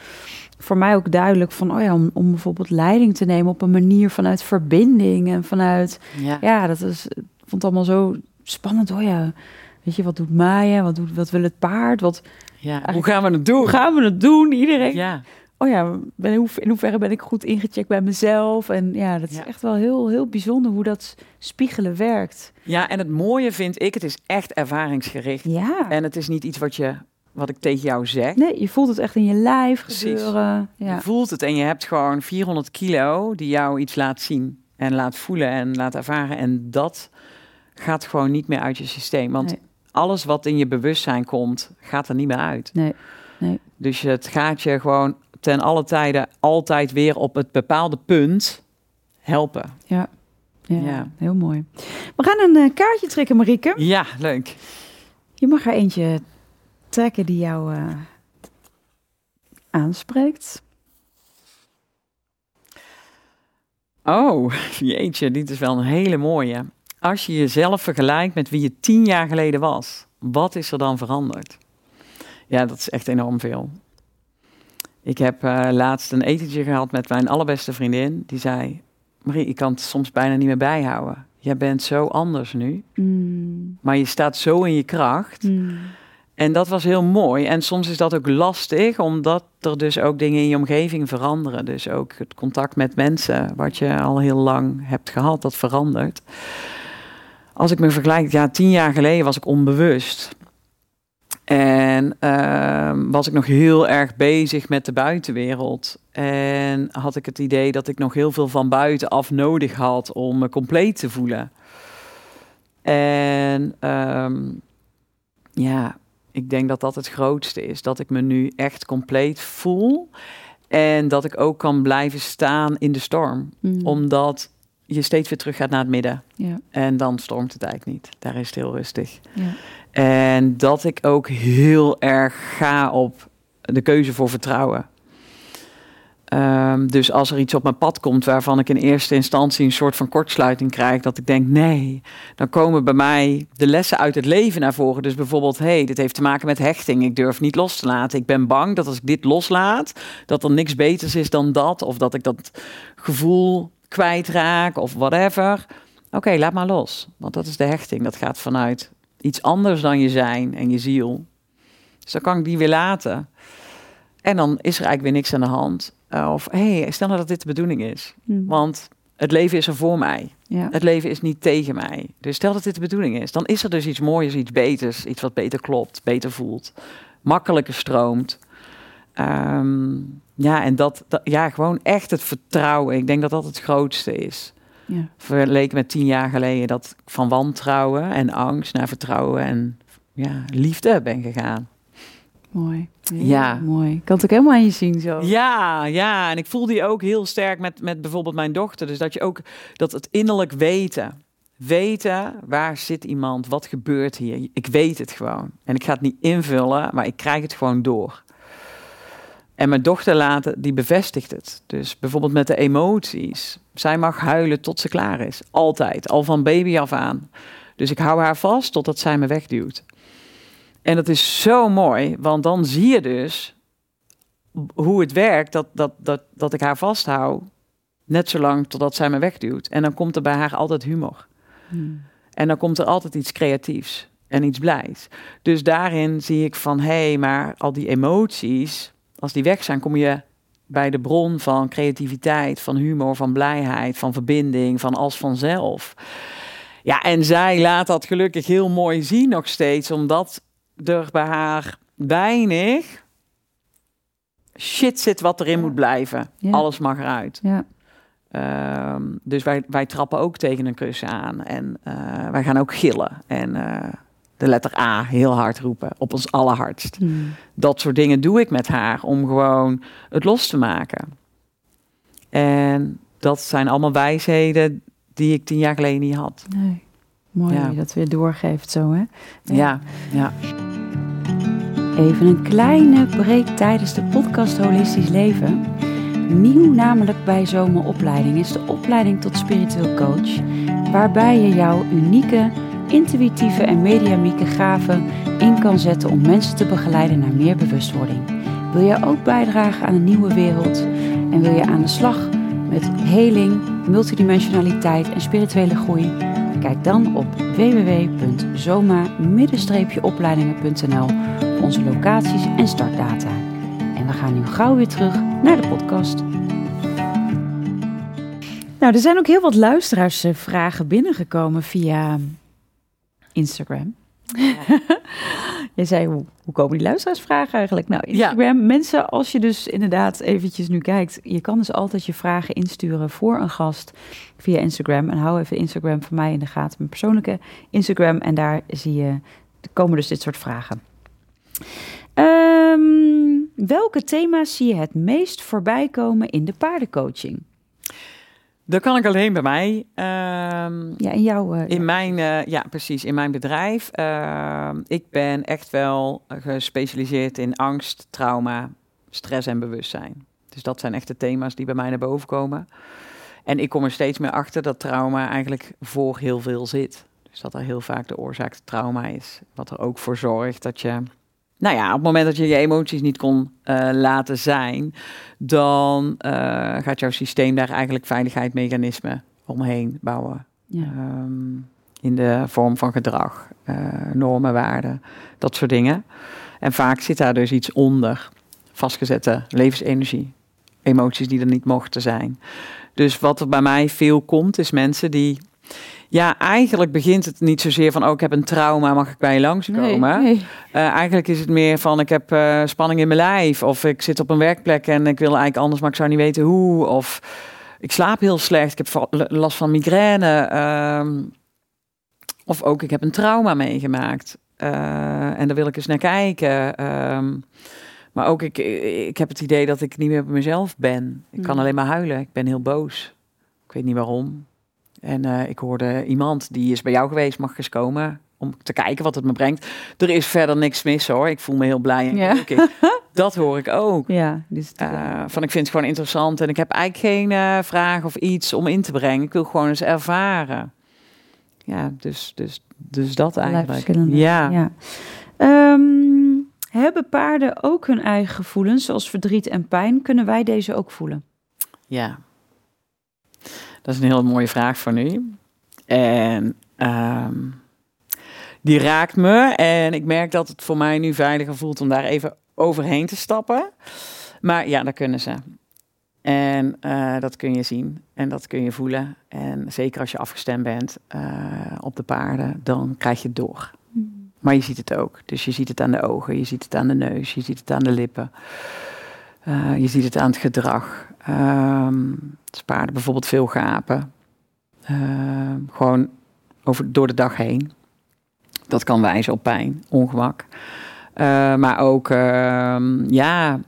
Speaker 1: voor mij ook duidelijk van, oh ja, om, om bijvoorbeeld leiding te nemen op een manier vanuit verbinding en vanuit,
Speaker 2: ja.
Speaker 1: ja, dat is, ik vond het allemaal zo spannend. Oh ja, weet je, wat doet Maya? Wat, doet, wat wil het paard? Wat,
Speaker 2: ja. Hoe gaan we het doen?
Speaker 1: hoe gaan we het doen? Iedereen.
Speaker 2: Ja,
Speaker 1: Oh ja, ben, in hoever- in hoeverre ben ik goed ingecheckt bij mezelf? En ja, dat is
Speaker 2: Ja.
Speaker 1: echt wel heel, heel bijzonder hoe dat spiegelen werkt.
Speaker 2: ja, en het mooie vind ik, het is echt ervaringsgericht.
Speaker 1: Ja.
Speaker 2: En het is niet iets wat, je, wat ik tegen jou zeg.
Speaker 1: Nee, je voelt het echt in je lijf gebeuren. Ja.
Speaker 2: Je voelt het en je hebt gewoon 400 kilo die jou iets laat zien en laat voelen en laat ervaren. En dat gaat gewoon niet meer uit je systeem. Want
Speaker 1: Nee.
Speaker 2: alles wat in je bewustzijn komt, gaat er niet meer uit.
Speaker 1: Nee, nee.
Speaker 2: Dus het gaat je gewoon ten alle tijden altijd weer op het bepaalde punt helpen.
Speaker 1: Ja. Ja,
Speaker 2: Ja.
Speaker 1: heel mooi. We gaan een eh, kaartje trekken, Marieke.
Speaker 2: Ja, leuk.
Speaker 1: Je mag er eentje trekken die jou eh, aanspreekt.
Speaker 2: Oh, jeetje, dit is wel een hele mooie. Als je jezelf vergelijkt met wie je tien jaar geleden was, wat is er dan veranderd? Ja, dat is echt enorm veel. Ik heb eh, laatst een etentje gehad met mijn allerbeste vriendin. Die zei, Marie, ik kan het soms bijna niet meer bijhouden. Jij bent zo anders nu,
Speaker 1: Mm,
Speaker 2: maar je staat zo in je kracht.
Speaker 1: mm,
Speaker 2: En dat was heel mooi. En soms is dat ook lastig, omdat er dus ook dingen in je omgeving veranderen. Dus ook het contact met mensen, wat je al heel lang hebt gehad, dat verandert. Als ik me vergelijk, ja, tien jaar geleden was ik onbewust. En ehm, was ik nog heel erg bezig met de buitenwereld. En had ik het idee dat ik nog heel veel van buitenaf nodig had om me compleet te voelen. En ehm, ja, ik denk dat dat het grootste is. Dat ik me nu echt compleet voel. En dat ik ook kan blijven staan in de storm.
Speaker 1: mm.
Speaker 2: Omdat je steeds weer terug gaat naar het midden.
Speaker 1: Ja,
Speaker 2: En dan stormt het eigenlijk niet. Daar is het heel rustig.
Speaker 1: ja.
Speaker 2: En dat ik ook heel erg ga op de keuze voor vertrouwen. Ehm, dus als er iets op mijn pad komt waarvan ik in eerste instantie een soort van kortsluiting krijg, dat ik denk nee, dan komen bij mij de lessen uit het leven naar voren. Dus bijvoorbeeld, hey, dit heeft te maken met hechting. Ik durf niet los te laten. Ik ben bang dat als ik dit loslaat, dat er niks beters is dan dat, of dat ik dat gevoel kwijtraak of whatever. Oké, laat maar los, want dat is de hechting. Dat gaat vanuit Iets anders dan je zijn en je ziel. Dus dan kan ik die weer laten. En dan is er eigenlijk weer niks aan de hand. Uh, of hé, hey, stel nou dat dit de bedoeling is.
Speaker 1: Hmm.
Speaker 2: Want het leven is er voor mij.
Speaker 1: Ja.
Speaker 2: Het leven is niet tegen mij. Dus stel dat dit de bedoeling is, dan is er dus iets moois, iets beters, iets wat beter klopt, beter voelt, makkelijker stroomt. Ehm, ja, en dat, dat, ja, gewoon echt het vertrouwen. Ik denk dat dat het grootste is.
Speaker 1: Ja.
Speaker 2: Vergeleken met tien jaar geleden dat ik van wantrouwen en angst naar vertrouwen en ja, liefde ben gegaan.
Speaker 1: Mooi. Heel
Speaker 2: Ja.
Speaker 1: Mooi. Ik kan het ook helemaal aan je zien zo.
Speaker 2: Ja, ja, en ik voel die ook heel sterk met, met bijvoorbeeld mijn dochter. Dus dat je ook dat het innerlijk weten. Weten, waar zit iemand, wat gebeurt hier? Ik weet het gewoon. En ik ga het niet invullen, maar ik krijg het gewoon door. En mijn dochter laten, die bevestigt het. Dus bijvoorbeeld met de emoties. Zij mag huilen tot ze klaar is. Altijd, al van baby af aan. Dus ik hou haar vast totdat zij me wegduwt. En dat is zo mooi, want dan zie je dus hoe het werkt, dat, dat, dat, dat ik haar vasthoud, net zolang totdat zij me wegduwt. En dan komt er bij haar altijd humor.
Speaker 1: Hmm.
Speaker 2: En dan komt er altijd iets creatiefs en iets blijs. Dus daarin zie ik van, hé, hey, maar al die emoties, als die weg zijn, kom je bij de bron van creativiteit, van humor, van blijheid, van verbinding, van als vanzelf. Ja, en zij laat dat gelukkig heel mooi zien nog steeds, omdat er bij haar weinig shit zit wat erin
Speaker 1: Ja.
Speaker 2: moet blijven.
Speaker 1: Ja.
Speaker 2: Alles mag eruit.
Speaker 1: Ja.
Speaker 2: Ehm, dus wij, wij trappen ook tegen een kussen aan. En eh, wij gaan ook gillen. En eh, de letter A heel hard roepen. Op ons allerhardst.
Speaker 1: Hmm.
Speaker 2: Dat soort dingen doe ik met haar. Om gewoon het los te maken. En dat zijn allemaal wijsheden die ik tien jaar geleden niet had.
Speaker 1: Nee. Mooi
Speaker 2: Ja.
Speaker 1: dat je dat weer doorgeeft zo, hè?
Speaker 2: Ja, ja.
Speaker 1: Even een kleine break tijdens de podcast Holistisch Leven. Nieuw namelijk bij Zomeropleiding is de opleiding tot spiritueel coach. Waarbij je jouw unieke, intuïtieve en mediamieke gaven in kan zetten om mensen te begeleiden naar meer bewustwording. Wil jij ook bijdragen aan een nieuwe wereld en wil je aan de slag met heling, multidimensionaliteit en spirituele groei? Kijk dan op www.zoma-opleidingen.nl onze locaties en startdata. En we gaan nu gauw weer terug naar de podcast. Nou, er zijn ook heel wat luisteraarsvragen binnengekomen via Instagram. Je zei, hoe, hoe komen die luisteraarsvragen eigenlijk? Nou, Instagram, mensen, als je dus inderdaad eventjes nu kijkt, je kan dus altijd je vragen insturen voor een gast via Instagram. En hou even Instagram voor mij in de gaten, mijn persoonlijke Instagram. En daar zie je, komen dus dit soort vragen. Ehm, welke thema's zie je het meest voorbij komen in de paardencoaching?
Speaker 2: Dat kan ik alleen bij mij. Ehm,
Speaker 1: Ja, in jouw... eh,
Speaker 2: In mijn, eh, ja, precies, in mijn bedrijf. Ehm, ik ben echt wel gespecialiseerd in angst, trauma, stress en bewustzijn. Dus dat zijn echt de thema's die bij mij naar boven komen. En ik kom er steeds meer achter dat trauma eigenlijk voor heel veel zit. Dus dat er heel vaak de oorzaak trauma is. Wat er ook voor zorgt dat je, nou ja, op het moment dat je je emoties niet kon eh, laten zijn, dan eh, gaat jouw systeem daar eigenlijk veiligheidsmechanismen omheen bouwen.
Speaker 1: ja.
Speaker 2: Ehm, in de vorm van gedrag, eh, normen, waarden, dat soort dingen. En vaak zit daar dus iets onder, vastgezette levensenergie, emoties die er niet mochten zijn. Dus wat er bij mij veel komt, is mensen die, ja, eigenlijk begint het niet zozeer van, oh, ik heb een trauma, mag ik bij je langskomen?
Speaker 1: nee.
Speaker 2: Eh, eigenlijk is het meer van ik heb eh, spanning in mijn lijf. Of ik zit op een werkplek en ik wil eigenlijk anders, maar ik zou niet weten hoe. Of ik slaap heel slecht. Ik heb last van migraine. ehm, of ook ik heb een trauma meegemaakt. Eh, en daar wil ik eens naar kijken. Ehm, maar ook ik, ik heb het idee dat ik niet meer bij mezelf ben. Ik kan
Speaker 1: Hmm.
Speaker 2: alleen maar huilen. Ik ben heel boos. Ik weet niet waarom. En eh, ik hoorde iemand die is bij jou geweest, mag eens komen om te kijken wat het me brengt. Er is verder niks mis hoor. Ik voel me heel blij en
Speaker 1: Ja.
Speaker 2: Dat hoor ik ook.
Speaker 1: Ja, dus
Speaker 2: van ik vind het gewoon interessant en ik heb eigenlijk geen eh, vraag of iets om in te brengen. Ik wil gewoon eens ervaren. Ja, dus, dus, dus dat eigenlijk. Ja.
Speaker 1: ja. Ehm, hebben paarden ook hun eigen gevoelens, zoals verdriet en pijn? Kunnen wij deze ook voelen?
Speaker 2: Ja. Dat is een hele mooie vraag voor nu. En ehm, die raakt me. En ik merk dat het voor mij nu veiliger voelt om daar even overheen te stappen. Maar ja, dat kunnen ze. En uh, dat kun je zien en dat kun je voelen. En zeker als je afgestemd bent uh, op de paarden, dan krijg je het door. Maar je ziet het ook. Dus je ziet het aan de ogen, je ziet het aan de neus, je ziet het aan de lippen. Uh, je ziet het aan het gedrag. Paarden bijvoorbeeld veel gapen. gewoon over, door de dag heen. Dat kan wijzen op pijn, ongemak. maar ook, ja,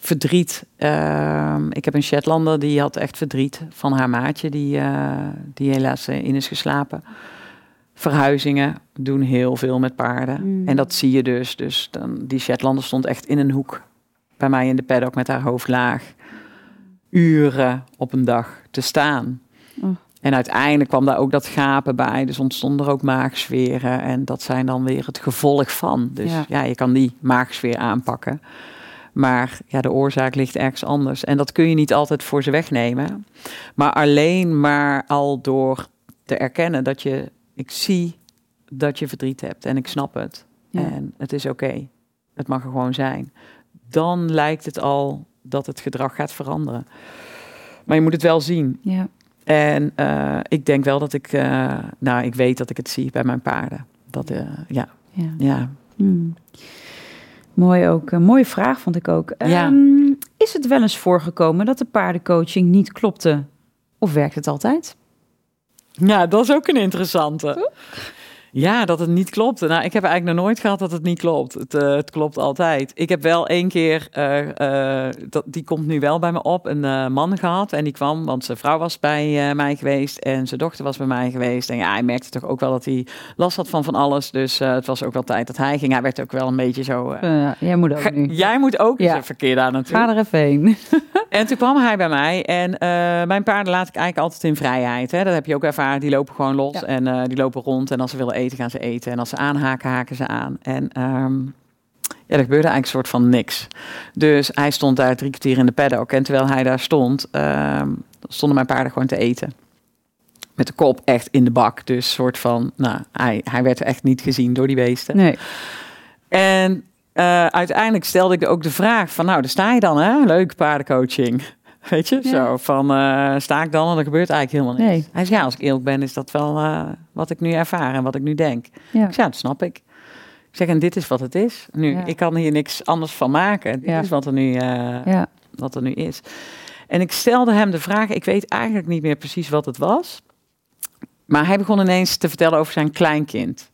Speaker 2: verdriet. Ehm, ik heb een Shetlander die had echt verdriet van haar maatje, die, uh, die helaas eh, in is geslapen. Verhuizingen doen heel veel met paarden. Mm. En dat zie je dus. Dus dan, die Shetlander stond echt in een hoek bij mij in de paddock met haar hoofd laag. Uren op een dag te staan. Oh. En uiteindelijk kwam daar ook dat gapen bij. Dus ontstonden er ook maagsferen. En dat zijn dan weer het gevolg van. Dus ja, ja je kan die maagsfeer aanpakken. Maar ja, de oorzaak ligt ergens anders. En dat kun je niet altijd voor ze wegnemen. Maar alleen maar al door te erkennen dat je, ik zie dat je verdriet hebt en ik snap het. En het is oké. Het mag er gewoon zijn. Dan lijkt het al dat het gedrag gaat veranderen. Maar je moet het wel zien. Ja. En uh, ik denk wel dat ik, uh, nou, ik weet dat ik het zie bij mijn paarden. Dat, uh, ja. ja. ja. Hmm.
Speaker 1: Mooi ook. Een mooie vraag vond ik ook. Ja. Um, is het wel eens voorgekomen dat de paardencoaching niet klopte? Of werkt het altijd?
Speaker 2: Ja, dat is ook een interessante. Ja, dat het niet klopt. Nou, ik heb eigenlijk nog nooit gehad dat het niet klopt. Het, uh, het klopt altijd. Ik heb wel één keer, uh, uh, dat, die komt nu wel bij me op, een man gehad. En die kwam, want zijn vrouw was bij mij geweest en zijn dochter was bij mij geweest. En ja, hij merkte toch ook wel dat hij last had van van alles. Dus het was ook wel tijd dat hij ging. Hij werd ook wel een beetje zo...
Speaker 1: jij moet ook nu.
Speaker 2: Jij moet ook ja. eens verkeer daar natuurlijk.
Speaker 1: Ga er even heen.
Speaker 2: en toen kwam hij bij mij. En mijn paarden laat ik eigenlijk altijd in vrijheid. Hè. Dat heb je ook ervaren. Die lopen gewoon los en die lopen rond. En als ze willen eten, gaan ze eten. En als ze aanhaken, haken ze aan. En um, ja, er gebeurde eigenlijk een soort van niks. Dus hij stond daar drie kwartier in de paddock. En terwijl hij daar stond, um, stonden mijn paarden gewoon te eten. Met de kop echt in de bak. Dus soort van, nou, hij, hij werd echt niet gezien door die beesten. Nee. En uh, uiteindelijk stelde ik ook de vraag van, nou, daar sta je dan, hè? Leuk paardencoaching. Weet je, zo van uh, sta ik dan en er gebeurt eigenlijk helemaal niks. Hij zei, ja, als ik eerlijk ben, is dat wel uh, wat ik nu ervaar en wat ik nu denk. Ja. Ik zei, ja, dat snap ik. Ik zeg, en dit is wat het is. Nu, ik kan hier niks anders van maken. Dit is wat er, nu, uh, wat er nu is. En ik stelde hem de vraag, ik weet eigenlijk niet meer precies wat het was. Maar hij begon ineens te vertellen over zijn kleinkind.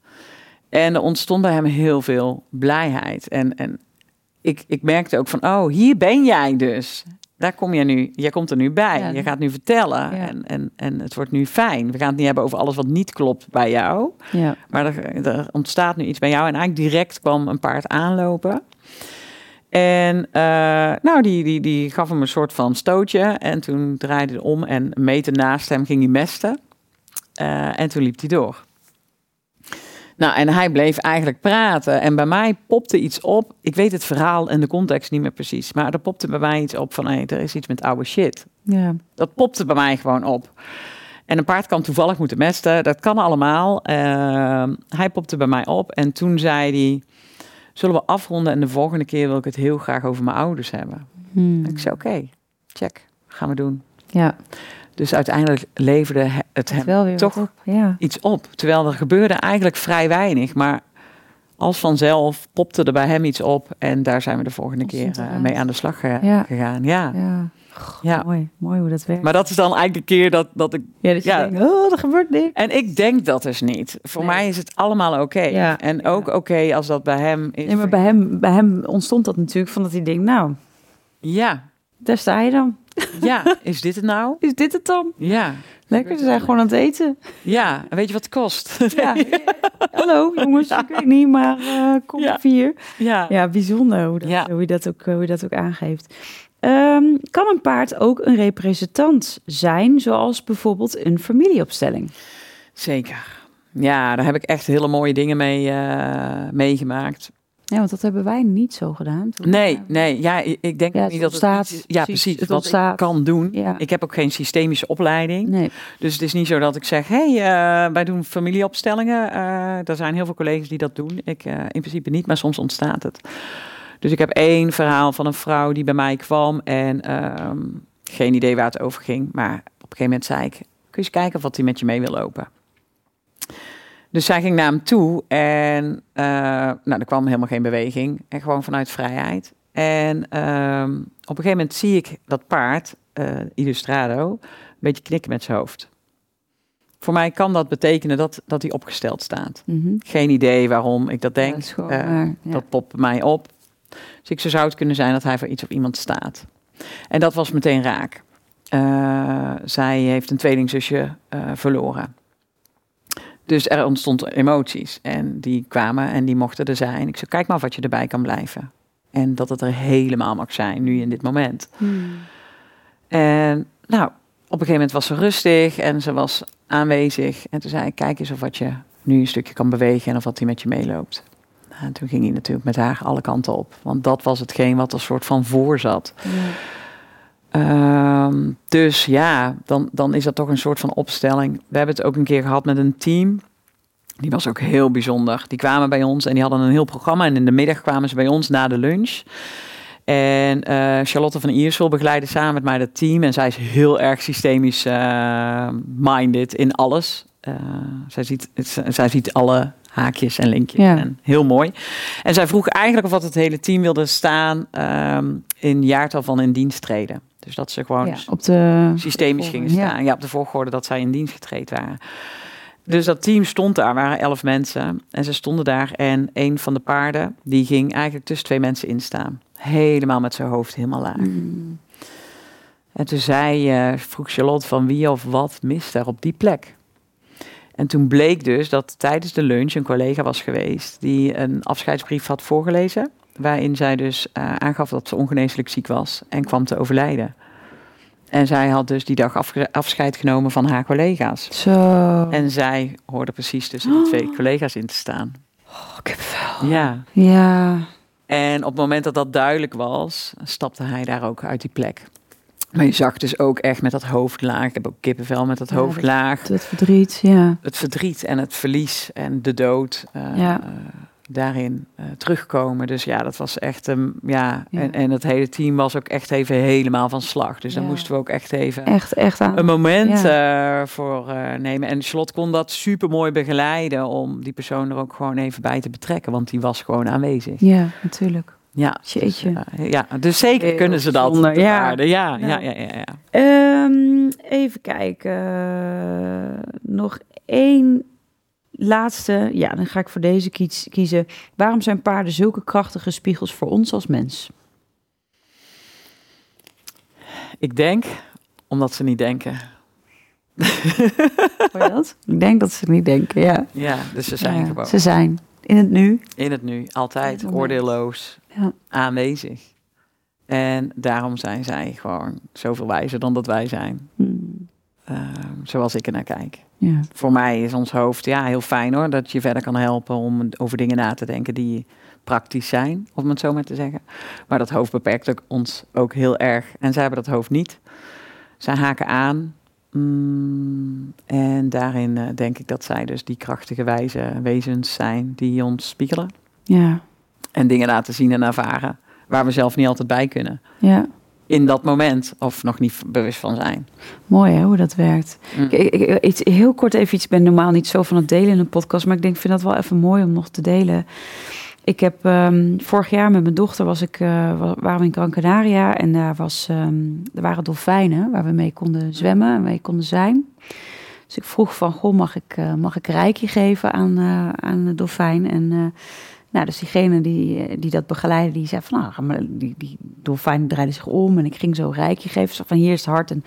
Speaker 2: En er ontstond bij hem heel veel blijheid. En, en ik, ik merkte ook van, oh, hier ben jij dus daar kom je nu, jij komt er nu bij. Je gaat nu vertellen en, en, en het wordt nu fijn. We gaan het niet hebben over alles wat niet klopt bij jou. Ja. Maar er, er ontstaat nu iets bij jou. En eigenlijk direct kwam een paard aanlopen. En uh, nou, die, die, die gaf hem een soort van stootje. En toen draaide hij om en een meter naast hem ging hij mesten. Uh, en toen liep hij door. Nou, en hij bleef eigenlijk praten. En bij mij popte iets op. Ik weet het verhaal en de context niet meer precies. Maar er popte bij mij iets op van, hé, er is iets met oude shit. Ja. Dat popte bij mij gewoon op. En een paard kan toevallig moeten mesten. Dat kan allemaal. Uh, hij popte bij mij op. En toen zei hij, zullen we afronden? En de volgende keer wil ik het heel graag over mijn ouders hebben. Hmm. Ik zei, oké, check. Gaan we doen. Ja. Dus uiteindelijk leverde het hem toch op, ja. iets op. Terwijl er gebeurde eigenlijk vrij weinig. Maar als vanzelf popte er bij hem iets op. En daar zijn we de volgende keer uh, mee aan de slag ja. gegaan. Ja. ja.
Speaker 1: ja. Mooi, mooi hoe dat werkt.
Speaker 2: Maar dat is dan eigenlijk de keer dat, dat ik...
Speaker 1: Ja, dat ja, denkt, oh, er gebeurt niks.
Speaker 2: En ik denk dat dus niet. Voor mij is het allemaal oké. Ja. En ook oké als dat bij hem is.
Speaker 1: Nee, maar bij hem, bij hem ontstond dat natuurlijk van dat hij denkt, nou...
Speaker 2: Ja.
Speaker 1: Daar sta je dan.
Speaker 2: Ja, is dit het nou?
Speaker 1: Is dit het dan?
Speaker 2: Ja.
Speaker 1: Lekker, ze zijn gewoon aan het eten.
Speaker 2: Ja, en weet je wat het kost?
Speaker 1: Ja. Hallo jongens, ik weet niet, maar uh, kom ja. vier. Ja. ja, bijzonder hoe, dat, ja. hoe, je dat ook, hoe je dat ook aangeeft. Um, kan een paard ook een representant zijn, zoals bijvoorbeeld een familieopstelling?
Speaker 2: Zeker. Ja, daar heb ik echt hele mooie dingen mee uh, meegemaakt.
Speaker 1: Ja, want dat hebben wij niet zo gedaan. Toen,
Speaker 2: Nee, nee, ja, ik denk
Speaker 1: Ja,
Speaker 2: niet dat
Speaker 1: ontstaat,
Speaker 2: het... Ja,
Speaker 1: precies, het
Speaker 2: wat
Speaker 1: ontstaat.
Speaker 2: ik kan doen.
Speaker 1: Ja.
Speaker 2: Ik heb ook geen systemische opleiding.
Speaker 1: Nee.
Speaker 2: Dus het is niet zo dat ik zeg, hé, hey, eh, wij doen familieopstellingen. Eh er zijn heel veel collega's die dat doen. Ik eh, in principe niet, maar soms ontstaat het. Dus ik heb één verhaal van een vrouw die bij mij kwam en ehm, geen idee waar het over ging. Maar op een gegeven moment zei ik, kun je eens kijken of wat hij met je mee wil lopen. Dus zij ging naar hem toe en eh, nou, er kwam helemaal geen beweging. En gewoon vanuit vrijheid. En ehm, op een gegeven moment zie ik dat paard, eh Illustrado, een beetje knikken met zijn hoofd. Voor mij kan dat betekenen dat, dat hij opgesteld staat.
Speaker 1: Mhm.
Speaker 2: Geen idee waarom ik dat denk.
Speaker 1: dat gewoon
Speaker 2: Eh,
Speaker 1: ja.
Speaker 2: Dat popt mij op. Dus ik zo zou het kunnen zijn dat hij voor iets of iemand staat. En dat was meteen raak. Zij heeft een tweelingzusje verloren. Dus er ontstond emoties. En die kwamen en die mochten er zijn. Ik zei, kijk maar wat je erbij kan blijven. En dat het er helemaal mag zijn, nu in dit moment.
Speaker 1: Hmm.
Speaker 2: En nou, op een gegeven moment was ze rustig en ze was aanwezig. En toen zei ik, kijk eens of wat je nu een stukje kan bewegen en of wat hij met je meeloopt. Nou, en toen ging hij natuurlijk met haar alle kanten op. Want dat was hetgeen wat er soort van voor zat. Ehm, dus ja, dan, dan is dat toch een soort van opstelling. We hebben het ook een keer gehad met een team. Die was ook heel bijzonder. Die kwamen bij ons en die hadden een heel programma. En in de middag kwamen ze bij ons na de lunch. En eh, Charlotte van Iersel begeleidde samen met mij dat team. En zij is heel erg systemisch eh, minded in alles. Eh, zij, ziet, zij ziet alle haakjes en linkjes.
Speaker 1: Ja.
Speaker 2: En heel mooi. En zij vroeg eigenlijk of wat het hele team wilde staan ehm, in jaartal van in dienst treden. Dus dat ze gewoon
Speaker 1: Ja, op de
Speaker 2: systemisch gingen
Speaker 1: ja.
Speaker 2: staan. Ja. op de volgorde dat zij in dienst getraind waren. Dus dat team stond daar, waren elf mensen. En ze stonden daar en een van de paarden, die ging eigenlijk tussen twee mensen instaan. Helemaal met zijn hoofd helemaal laag.
Speaker 1: Mm.
Speaker 2: En toen zei, eh, vroeg Charlotte van wie of wat mist er op die plek. En toen bleek dus dat tijdens de lunch een collega was geweest die een afscheidsbrief had voorgelezen. Waarin zij dus eh, aangaf dat ze ongeneeslijk ziek was en kwam te overlijden. En zij had dus die dag afscheid genomen van haar collega's.
Speaker 1: Zo.
Speaker 2: En zij hoorde precies tussen die twee collega's in te staan.
Speaker 1: Oh, ik heb wel.
Speaker 2: Ja.
Speaker 1: Ja.
Speaker 2: En op het moment dat dat duidelijk was, stapte hij daar ook uit die plek. Maar je zag dus ook echt met dat hoofd laag. Ik heb ook kippenvel met dat
Speaker 1: Ja,
Speaker 2: hoofd
Speaker 1: dat-
Speaker 2: laag.
Speaker 1: Het verdriet, ja.
Speaker 2: Het verdriet en het verlies en de dood eh,
Speaker 1: Ja.
Speaker 2: eh, daarin eh, terugkomen. Dus ja, dat was echt een. ja,
Speaker 1: Ja.
Speaker 2: En, en het hele team was ook echt even helemaal van slag. Dus daar
Speaker 1: Ja.
Speaker 2: moesten we ook echt even
Speaker 1: Echt, echt aan.
Speaker 2: een moment voor nemen. En Charlotte kon dat super mooi begeleiden om die persoon er ook gewoon even bij te betrekken, want die was gewoon aanwezig.
Speaker 1: Ja, natuurlijk.
Speaker 2: Ja,
Speaker 1: Jeetje.
Speaker 2: Dus, eh, ja, dus zeker
Speaker 1: Heel
Speaker 2: kunnen ze dat. de
Speaker 1: ja.
Speaker 2: paarden. Ja,
Speaker 1: Ja.
Speaker 2: ja, ja, ja, ja.
Speaker 1: Ehm, even kijken. Nog één laatste. Ja, dan ga ik voor deze kies- kiezen. Waarom zijn paarden zulke krachtige spiegels voor ons als mens?
Speaker 2: Ik denk, omdat ze niet denken.
Speaker 1: Hoor je dat? Ik denk dat ze niet denken, ja.
Speaker 2: Ja, dus ze zijn
Speaker 1: Ja,
Speaker 2: gewoon
Speaker 1: Ze zijn in het nu.
Speaker 2: in het nu, altijd
Speaker 1: het
Speaker 2: oordeelloos
Speaker 1: Ja.
Speaker 2: aanwezig. En daarom zijn zij gewoon zoveel wijzer dan dat wij zijn.
Speaker 1: Hmm,
Speaker 2: Ehm, zoals ik er naar kijk.
Speaker 1: Ja.
Speaker 2: Voor mij is ons hoofd ja, heel fijn hoor. Dat je verder kan helpen om over dingen na te denken die praktisch zijn, om het zo maar te zeggen. Maar dat hoofd beperkt ook ons ook heel erg. En zij hebben dat hoofd niet. Zij haken aan. Mm, en daarin eh, denk ik dat zij dus die krachtige wijze wezens zijn die ons spiegelen.
Speaker 1: Ja.
Speaker 2: En dingen laten zien en ervaren waar we zelf niet altijd bij kunnen.
Speaker 1: ja.
Speaker 2: In dat moment of nog niet bewust van zijn.
Speaker 1: Mooi hè, hoe dat werkt.
Speaker 2: Mm.
Speaker 1: Ik, ik, ik- iets, heel kort even iets. Ik ben normaal niet zo van het delen in een podcast. Maar ik denk, ik vind dat wel even mooi om nog te delen. Ik heb ehm, vorig jaar met mijn dochter was ik, wa- waren we in Gran Canaria. En daar, was, ehm, er waren dolfijnen waar we mee konden zwemmen en mee konden zijn. Dus ik vroeg van, goh, mag ik, eh, mag ik geven aan, eh, aan de dolfijn? En nou, dus diegene die, die dat begeleidde, die zei van, nou, die, die dolfijn draaide zich om. En ik ging zo reiki geven. Zo van, hier is het hart. En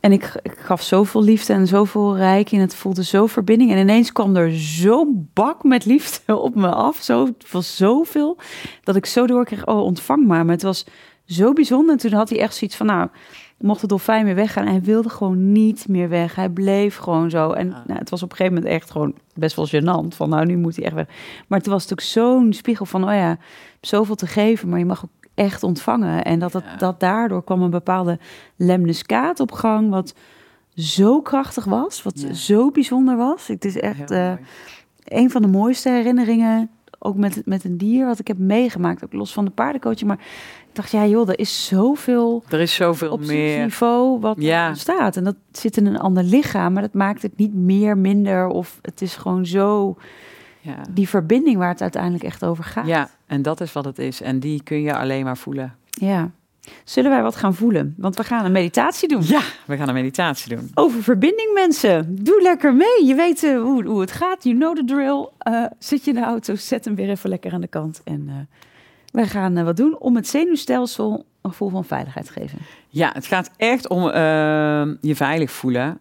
Speaker 1: en ik, ik gaf zoveel liefde en zoveel rijk. En het voelde zo verbinding. En ineens kwam er zo'n bak met liefde op me af. Zo, het was zoveel. Dat ik zo doorkreeg, oh ontvang maar. Maar het was zo bijzonder. En toen had hij echt zoiets van, nou, mocht de dolfijn weer weggaan. En hij wilde gewoon niet meer weg. Hij bleef gewoon zo. En nou, het was op een gegeven moment echt gewoon best wel gênant. Van nou, nu moet hij echt weg. Maar het was natuurlijk zo'n spiegel van, oh ja, zoveel te geven, maar je mag ook echt ontvangen. En dat,
Speaker 2: Ja.
Speaker 1: dat daardoor kwam een bepaalde lemniscaat op gang, wat zo krachtig was, wat
Speaker 2: Ja.
Speaker 1: zo bijzonder was. Het is echt eh, een van de mooiste herinneringen, ook met, met een dier, wat ik heb meegemaakt. Ook los van de paardencoaching. Maar ik dacht, ja joh, er is zoveel
Speaker 2: Er is zoveel
Speaker 1: op
Speaker 2: meer.
Speaker 1: niveau wat
Speaker 2: Ja.
Speaker 1: ja. staat. En dat zit in een ander lichaam, maar dat maakt het niet meer, minder. Of het is gewoon zo
Speaker 2: Ja.
Speaker 1: die verbinding waar het uiteindelijk echt over gaat.
Speaker 2: ja, en dat is wat het is. En die kun je alleen maar voelen.
Speaker 1: Ja. Zullen wij wat gaan voelen? Want we gaan een meditatie doen.
Speaker 2: Ja, we gaan een meditatie doen.
Speaker 1: Over verbinding, mensen. Doe lekker mee. Je weet eh, hoe, hoe het gaat. You know the drill. Eh, zit je in de auto, zet hem weer even lekker aan de kant. En eh wij gaan wat doen om het zenuwstelsel een gevoel van veiligheid te geven.
Speaker 2: Ja, het gaat echt om je veilig voelen.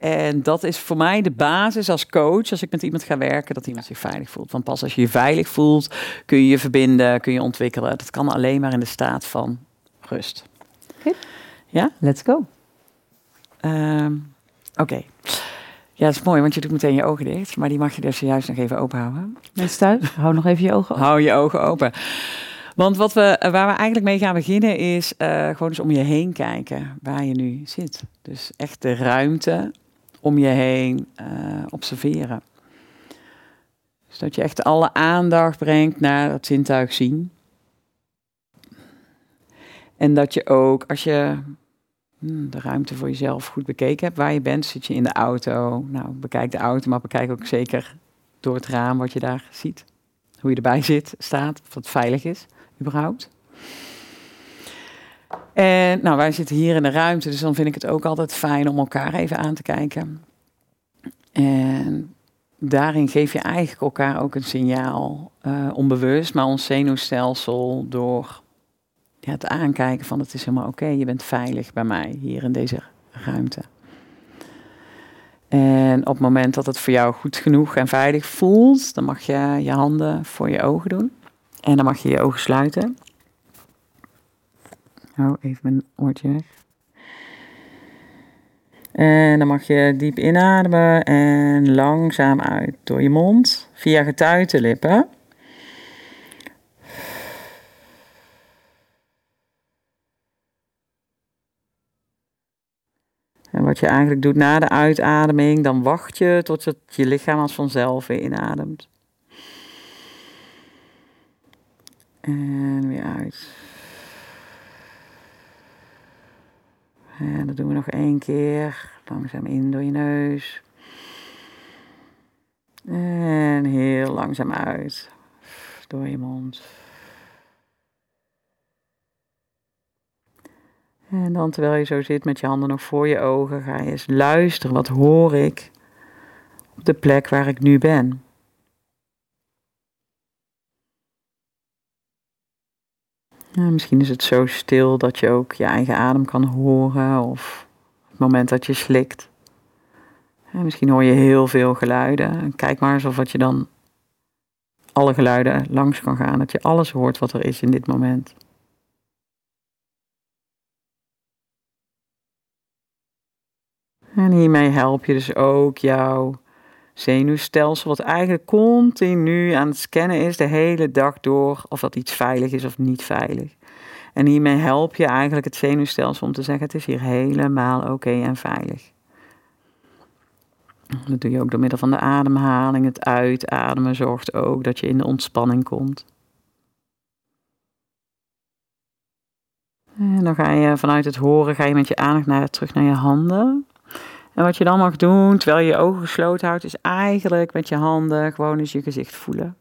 Speaker 2: En dat is voor mij de basis als coach, als ik met iemand ga werken, dat iemand zich veilig voelt. Want pas als je je veilig voelt, kun je je verbinden, kun je ontwikkelen. Dat kan alleen maar in de staat van rust.
Speaker 1: Let's go.
Speaker 2: Ehm, Oké. Ja, dat is mooi, want je doet meteen je ogen dicht. Maar die mag je dus juist nog even open houden.
Speaker 1: Mensen thuis, hou nog even je ogen open.
Speaker 2: Hou je ogen open. Want wat we, eh, waar we eigenlijk mee gaan beginnen is eh, gewoon eens om je heen kijken waar je nu zit. Dus echt de ruimte om je heen eh, observeren. Dus dat je echt alle aandacht brengt naar het zintuig zien. En dat je ook, als je hmm, de ruimte voor jezelf goed bekeken hebt, waar je bent, zit je in de auto. Nou, bekijk de auto, maar bekijk ook zeker door het raam wat je daar ziet. Hoe je erbij zit, staat, of het veilig is, überhaupt. En nou, wij zitten hier in de ruimte, dus dan vind ik het ook altijd fijn om elkaar even aan te kijken. En daarin geef je eigenlijk elkaar ook een signaal, eh, onbewust, maar ons zenuwstelsel door ja, het aankijken van het is helemaal oké, je bent veilig bij mij hier in deze ruimte. En op het moment dat het voor jou goed genoeg en veilig voelt, dan mag je je handen voor je ogen doen. En dan mag je je ogen sluiten. Oh, even mijn oortje weg. En dan mag je diep inademen en langzaam uit door je mond via getuite lippen. En wat je eigenlijk doet na de uitademing, dan wacht je tot je lichaam als vanzelf weer inademt. En weer uit. En dat doen we nog één keer. Langzaam in door je neus. En heel langzaam uit. Door je mond. En dan terwijl je zo zit met je handen nog voor je ogen, ga je eens luisteren. Wat hoor ik op de plek waar ik nu ben? Misschien is het zo stil dat je ook je eigen adem kan horen of het moment dat je slikt. Misschien hoor je heel veel geluiden. En Kijk maar eens of wat je dan alle geluiden langs kan gaan. Dat je alles hoort wat er is in dit moment. En hiermee help je dus ook jouw zenuwstelsel, wat eigenlijk continu aan het scannen is de hele dag door of dat iets veilig is of niet veilig. En hiermee help je eigenlijk het zenuwstelsel om te zeggen: het is hier helemaal oké en veilig. Dat doe je ook door middel van de ademhaling. Het uitademen zorgt ook dat je in de ontspanning komt. En dan ga je vanuit het horen, ga je met je aandacht naar, terug naar je handen. En wat je dan mag doen, terwijl je je ogen gesloten houdt, is eigenlijk met je handen gewoon eens je gezicht voelen.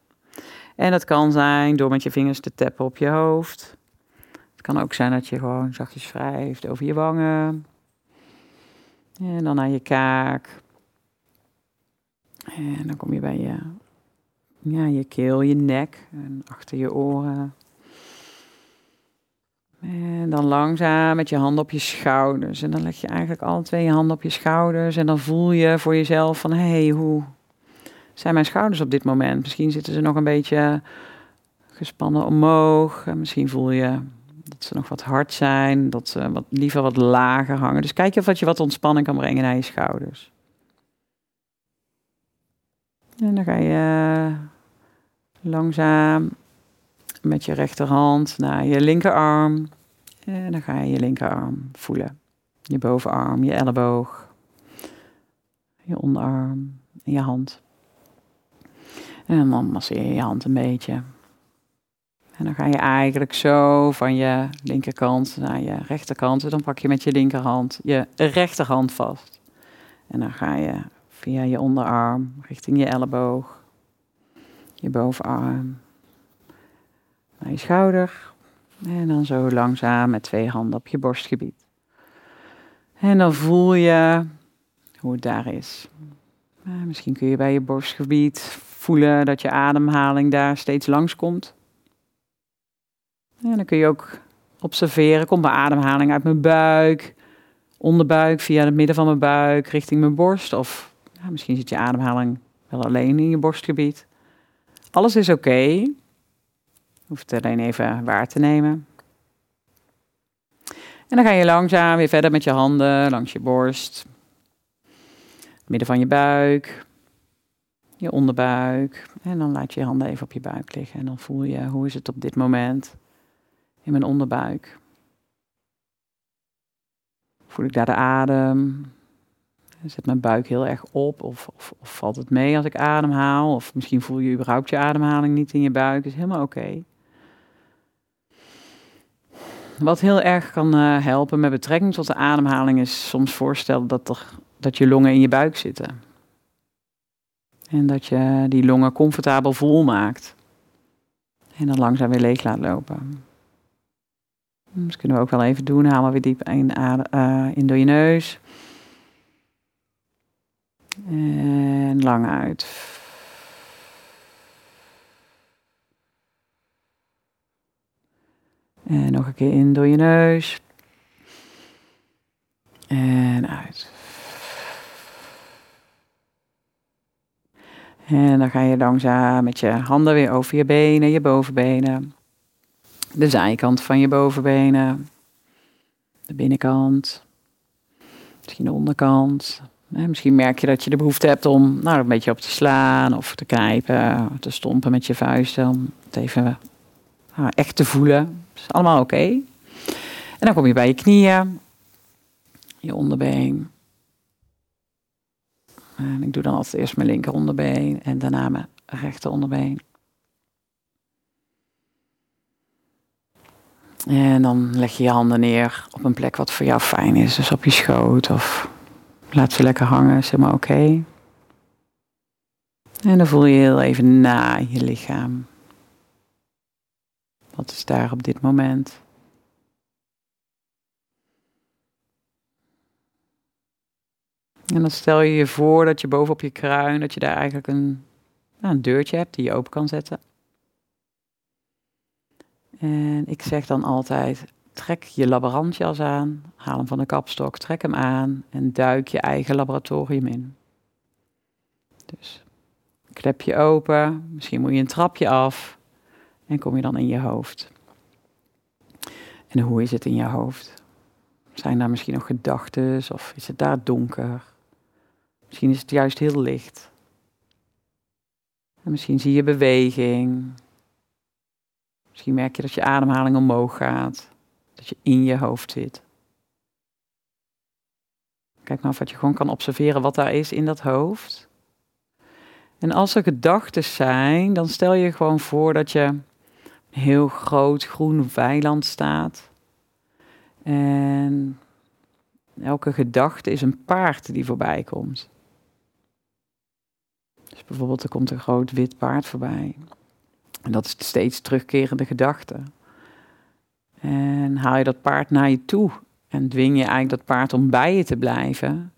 Speaker 2: En dat kan zijn door met je vingers te tappen op je hoofd. Het kan ook zijn dat je gewoon zachtjes wrijft over je wangen. En dan naar je kaak. En dan kom je bij je, ja, je keel, je nek en achter je oren. En dan langzaam met je handen op je schouders. En dan leg je eigenlijk alle twee je handen op je schouders. En dan voel je voor jezelf van, hé, hey, hoe zijn mijn schouders op dit moment? Misschien zitten ze nog een beetje gespannen omhoog. En misschien voel je Dat ze nog wat hard zijn, dat ze wat, liever wat lager hangen. Dus kijk of dat je wat ontspanning kan brengen naar je schouders. En dan ga je langzaam met je rechterhand naar je linkerarm. En dan ga je je linkerarm voelen. Je bovenarm, je elleboog, je onderarm en je hand. En dan masseer je je hand een beetje. En dan ga je eigenlijk zo van je linkerkant naar je rechterkant. Dan pak je met je linkerhand je rechterhand vast. En dan ga je via je onderarm richting je elleboog, je bovenarm, naar je schouder. En dan zo langzaam met twee handen op je borstgebied. En dan voel je hoe het daar is. misschien kun je bij je borstgebied voelen dat je ademhaling daar steeds langskomt. En dan kun je ook observeren, komt mijn ademhaling uit mijn buik, onderbuik, via het midden van mijn buik, richting mijn borst. Of misschien zit je ademhaling wel alleen in je borstgebied. Alles is oké. Hoeft het alleen even waar te nemen. En dan ga je langzaam weer verder met je handen langs je borst. Midden van je buik. Je onderbuik. En dan laat je je handen even op je buik liggen. En dan voel je hoe is het op dit moment in mijn onderbuik. Voel ik daar de adem? Zet mijn buik heel erg op of, of, valt het mee als ik ademhaal? Of misschien voel je überhaupt je ademhaling niet in je buik. is helemaal oké. Wat heel erg kan uh, helpen met betrekking tot de ademhaling is soms voorstellen dat, er, dat je longen in je buik zitten. En dat je die longen comfortabel vol maakt. En dan langzaam weer leeg laat lopen. Dat kunnen we ook wel even doen. Haal maar weer diep in, uh, in door je neus. En lang uit. En nog een keer in door je neus. En uit. En dan ga je langzaam met je handen weer over je benen, je bovenbenen. De zijkant van je bovenbenen. De binnenkant. Misschien de onderkant. Misschien merk je dat je de behoefte hebt om nou, een beetje op te slaan of te knijpen, te stompen met je vuisten. Om het even nou, echt te voelen. Is allemaal oké. En dan kom je bij je knieën, je onderbeen. En ik doe dan altijd eerst mijn linker onderbeen en daarna mijn rechter onderbeen. En dan leg je je handen neer op een plek wat voor jou fijn is. Dus op je schoot of laat ze lekker hangen, zeg maar oké. En dan voel je heel even na je lichaam. Wat is daar op dit moment? En dan stel je je voor dat je bovenop je kruin, dat je daar eigenlijk een, nou, een deurtje hebt die je open kan zetten. En ik zeg dan altijd, trek je laborantjas aan, haal hem van de kapstok, trek hem aan en duik je eigen laboratorium in. Dus klep je open, misschien moet je een trapje af en kom je dan in je hoofd. En hoe is het in je hoofd? Zijn daar misschien nog gedachten of is het daar donker? Misschien is het juist heel licht. En misschien zie je beweging. Misschien merk je dat je ademhaling omhoog gaat. Dat je in je hoofd zit. Kijk nou of wat je gewoon kan observeren wat daar is in dat hoofd. En als er gedachten zijn, dan stel je gewoon voor dat je heel groot groen weiland staat. En elke gedachte is een paard die voorbij komt. Dus bijvoorbeeld er komt een groot wit paard voorbij. En dat is de steeds terugkerende gedachte. En haal je dat paard naar je toe en dwing je eigenlijk dat paard om bij je te blijven.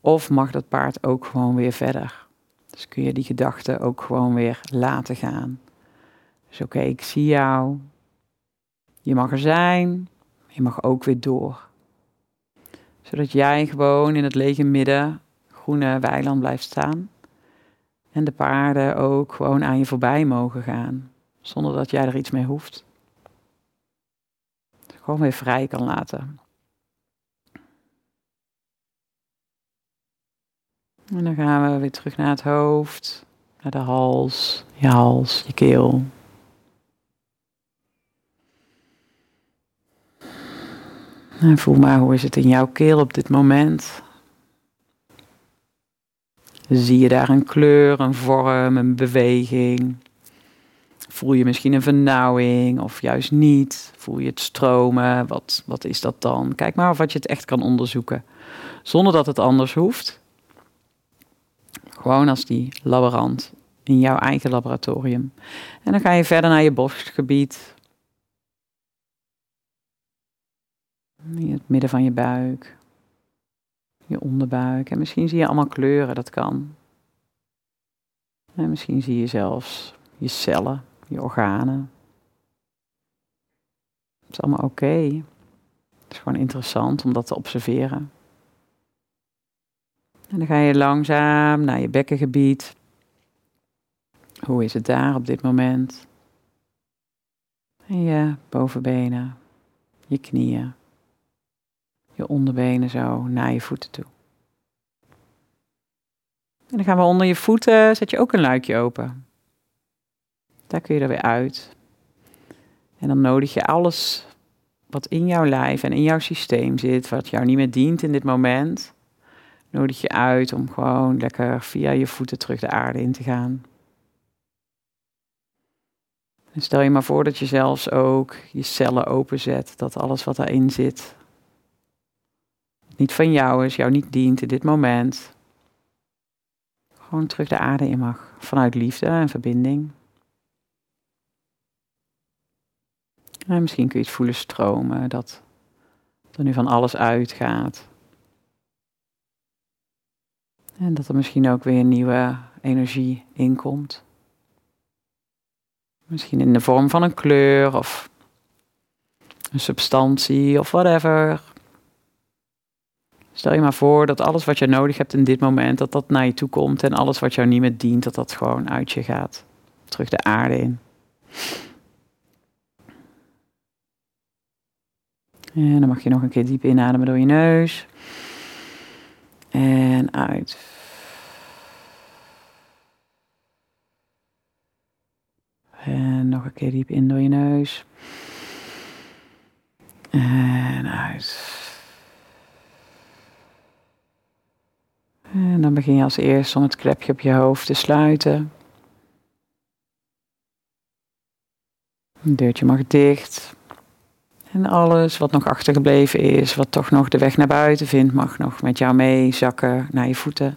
Speaker 2: Of mag dat paard ook gewoon weer verder. Dus kun je die gedachte ook gewoon weer laten gaan. Dus oké, ik zie jou. Je mag er zijn. Je mag ook weer door. Zodat jij gewoon in het lege midden, groene weiland blijft staan. En de paarden ook gewoon aan je voorbij mogen gaan, zonder dat jij er iets mee hoeft. gewoon weer vrij kan laten. En dan gaan we weer terug naar het hoofd, naar de hals, je hals, je keel. En voel maar hoe is het in jouw keel op dit moment. Zie je daar een kleur, een vorm, een beweging? Voel je misschien een vernauwing of juist niet? Voel je het stromen? Wat, wat is dat dan? Kijk maar of wat je het echt kan onderzoeken. Zonder dat het anders hoeft. Gewoon als die laborant in jouw eigen laboratorium. En dan ga je verder naar je borstgebied. In het midden van je buik. Je onderbuik. En misschien zie je allemaal kleuren, dat kan. En misschien zie je zelfs je cellen, je organen. Het is allemaal oké. Het is gewoon interessant om dat te observeren. En dan ga je langzaam naar je bekkengebied. Hoe is het daar op dit moment? En je bovenbenen, je knieën, je onderbenen zo naar je voeten toe. En dan gaan we onder je voeten, zet je ook een luikje open. Daar kun je er weer uit. En dan nodig je alles wat in jouw lijf en in jouw systeem zit, wat jou niet meer dient in dit moment, nodig je uit om gewoon lekker via je voeten terug de aarde in te gaan. En stel je maar voor dat je zelfs ook je cellen openzet, dat alles wat daarin zit niet van jou is, jou niet dient in dit moment, gewoon terug de aarde in mag, vanuit liefde en verbinding. En misschien kun je het voelen stromen, dat er nu van alles uitgaat. En dat er misschien ook weer nieuwe energie inkomt. Misschien in de vorm van een kleur of een substantie of whatever. Stel je maar voor dat alles wat je nodig hebt in dit moment, dat dat naar je toe komt. En alles wat jou niet meer dient, dat dat gewoon uit je gaat. Terug de aarde in. En dan mag je nog een keer diep inademen door je neus. En uit. En nog een keer diep in door je neus. En uit. En dan begin je als eerst om het klepje op je hoofd te sluiten. Het deurtje mag dicht. En alles wat nog achtergebleven is, wat toch nog de weg naar buiten vindt, mag nog met jou mee zakken naar je voeten.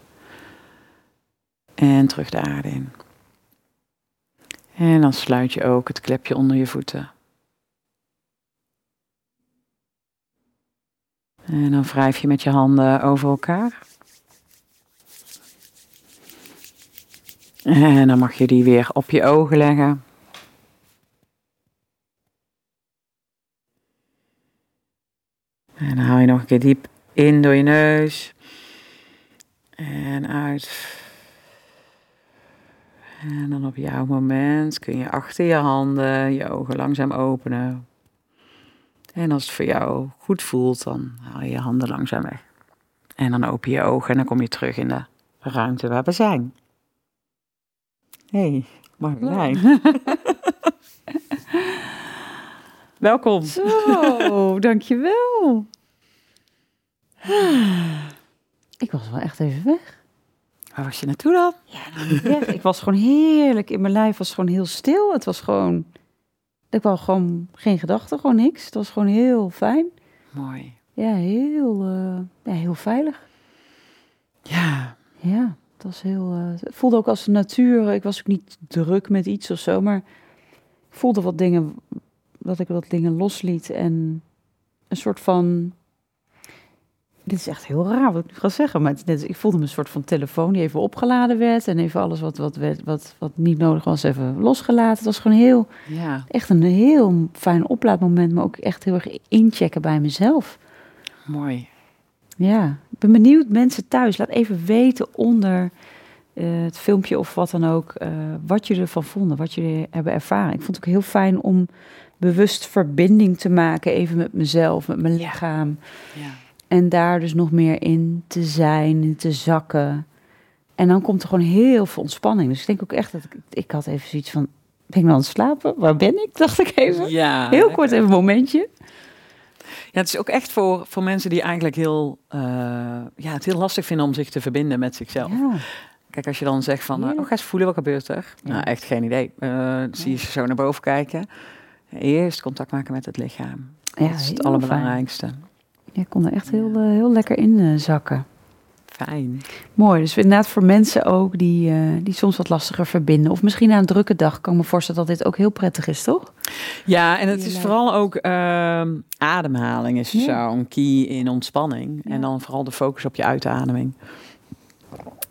Speaker 2: En terug de aarde in. En dan sluit je ook het klepje onder je voeten. En dan wrijf je met je handen over elkaar. En dan mag je die weer op je ogen leggen. En dan haal je nog een keer diep in door je neus. En uit. En dan op jouw moment kun je achter je handen je ogen langzaam openen. En als het voor jou goed voelt, dan haal je je handen langzaam weg. En dan open je ogen en dan kom je terug in de ruimte waar we zijn hey, Marjolein. Welkom.
Speaker 1: Zo, dankjewel. Ik was wel echt even weg.
Speaker 2: Waar was je naartoe dan?
Speaker 1: Ja, nou, weg. ik was gewoon heerlijk. In mijn lijf was gewoon heel stil. Het was gewoon... Ik wou gewoon geen gedachten, gewoon niks. Het was gewoon heel fijn.
Speaker 2: Mooi.
Speaker 1: Ja, heel, uh, ja, heel veilig.
Speaker 2: Ja.
Speaker 1: Ja was heel, uh, het voelde ook als natuur. Ik was ook niet druk met iets of zo, maar ik voelde wat dingen, dat ik wat dingen losliet en een soort van. Dit is echt heel raar wat ik nu ga zeggen, maar net, ik voelde me een soort van telefoon die even opgeladen werd en even alles wat, wat, wat, wat niet nodig was even losgelaten. Het was gewoon heel,
Speaker 2: ja.
Speaker 1: echt een heel fijn oplaadmoment, maar ook echt heel erg inchecken bij mezelf.
Speaker 2: Mooi.
Speaker 1: Ja, ik ben benieuwd mensen thuis. Laat even weten onder eh, het filmpje of wat dan ook, eh, wat jullie ervan vonden, wat jullie hebben ervaren. Ik vond het ook heel fijn om bewust verbinding te maken, even met mezelf, met mijn lichaam.
Speaker 2: Ja.
Speaker 1: En daar dus nog meer in te zijn, in te zakken. En dan komt er gewoon heel veel ontspanning. Dus ik denk ook echt dat ik, ik had even zoiets van, ben ik nou aan het slapen? Waar ben ik? Dacht ik even.
Speaker 2: Ja,
Speaker 1: Heel kort even een momentje.
Speaker 2: Ja, het is ook echt voor, voor mensen die eigenlijk heel, eh, ja, het heel lastig vinden om zich te verbinden met zichzelf.
Speaker 1: Ja.
Speaker 2: Kijk, als je dan zegt van, eh, oh, ga eens voelen, wat gebeurt er?
Speaker 1: Ja.
Speaker 2: Nou, echt geen idee. Eh, Zie je ze zo naar boven kijken. Eerst contact maken met het lichaam.
Speaker 1: Ja,
Speaker 2: dat is het allerbelangrijkste.
Speaker 1: Ik kon er echt heel, heel lekker in zakken.
Speaker 2: Fijn.
Speaker 1: Mooi, dus inderdaad voor mensen ook die, eh, die soms wat lastiger verbinden. Of misschien na een drukke dag kan ik me voorstellen dat dit ook heel prettig is, toch?
Speaker 2: Ja, en het is vooral ook ehm, ademhaling is
Speaker 1: Ja.
Speaker 2: zo'n key in ontspanning.
Speaker 1: Ja.
Speaker 2: En dan vooral de focus op je uitademing.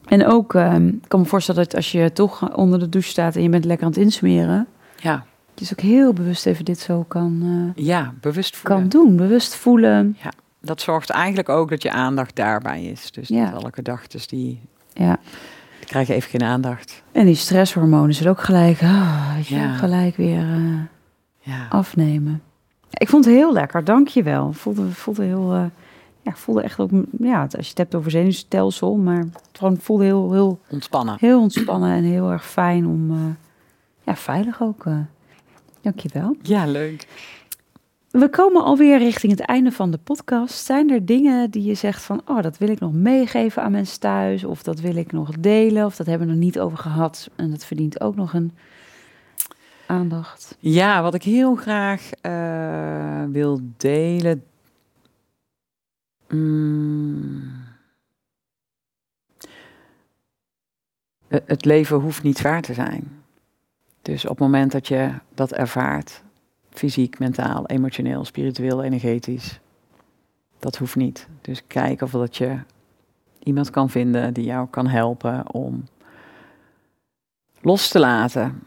Speaker 1: En ook, ehm, ik kan me voorstellen dat als je toch onder de douche staat en je bent lekker aan het insmeren,
Speaker 2: Ja,
Speaker 1: dat je dus ook heel bewust even dit zo kan, eh,
Speaker 2: ja bewust voelen.
Speaker 1: kan doen. Bewust voelen.
Speaker 2: Dat zorgt eigenlijk ook dat je aandacht daarbij is. Dus
Speaker 1: Ja.
Speaker 2: alle gedachten die,
Speaker 1: Ja.
Speaker 2: die krijgen even geen aandacht.
Speaker 1: En die stresshormonen zullen ook gelijk, weet je,
Speaker 2: Ja.
Speaker 1: gelijk weer eh,
Speaker 2: Ja.
Speaker 1: afnemen. Ik vond het heel lekker, dank je wel. Voelde, voelde heel, eh, ja, voelde echt ook, ja, als je het hebt over zenuwstelsel, maar het gewoon voelde heel, heel,
Speaker 2: Ontspannen.
Speaker 1: heel ontspannen en heel erg fijn om, eh, ja, veilig ook. eh. Dank je wel.
Speaker 2: Ja, leuk.
Speaker 1: We komen alweer richting het einde van de podcast. Zijn er dingen die je zegt van, oh, dat wil ik nog meegeven aan mensen thuis, of dat wil ik nog delen, of dat hebben we nog niet over gehad en dat verdient ook nog een aandacht?
Speaker 2: Ja, wat ik heel graag eh, wil delen. Mm. Het leven hoeft niet zwaar te zijn. Dus op het moment dat je dat ervaart, fysiek, mentaal, emotioneel, spiritueel, energetisch, dat hoeft niet. Dus kijk of dat je iemand kan vinden die jou kan helpen om los te laten.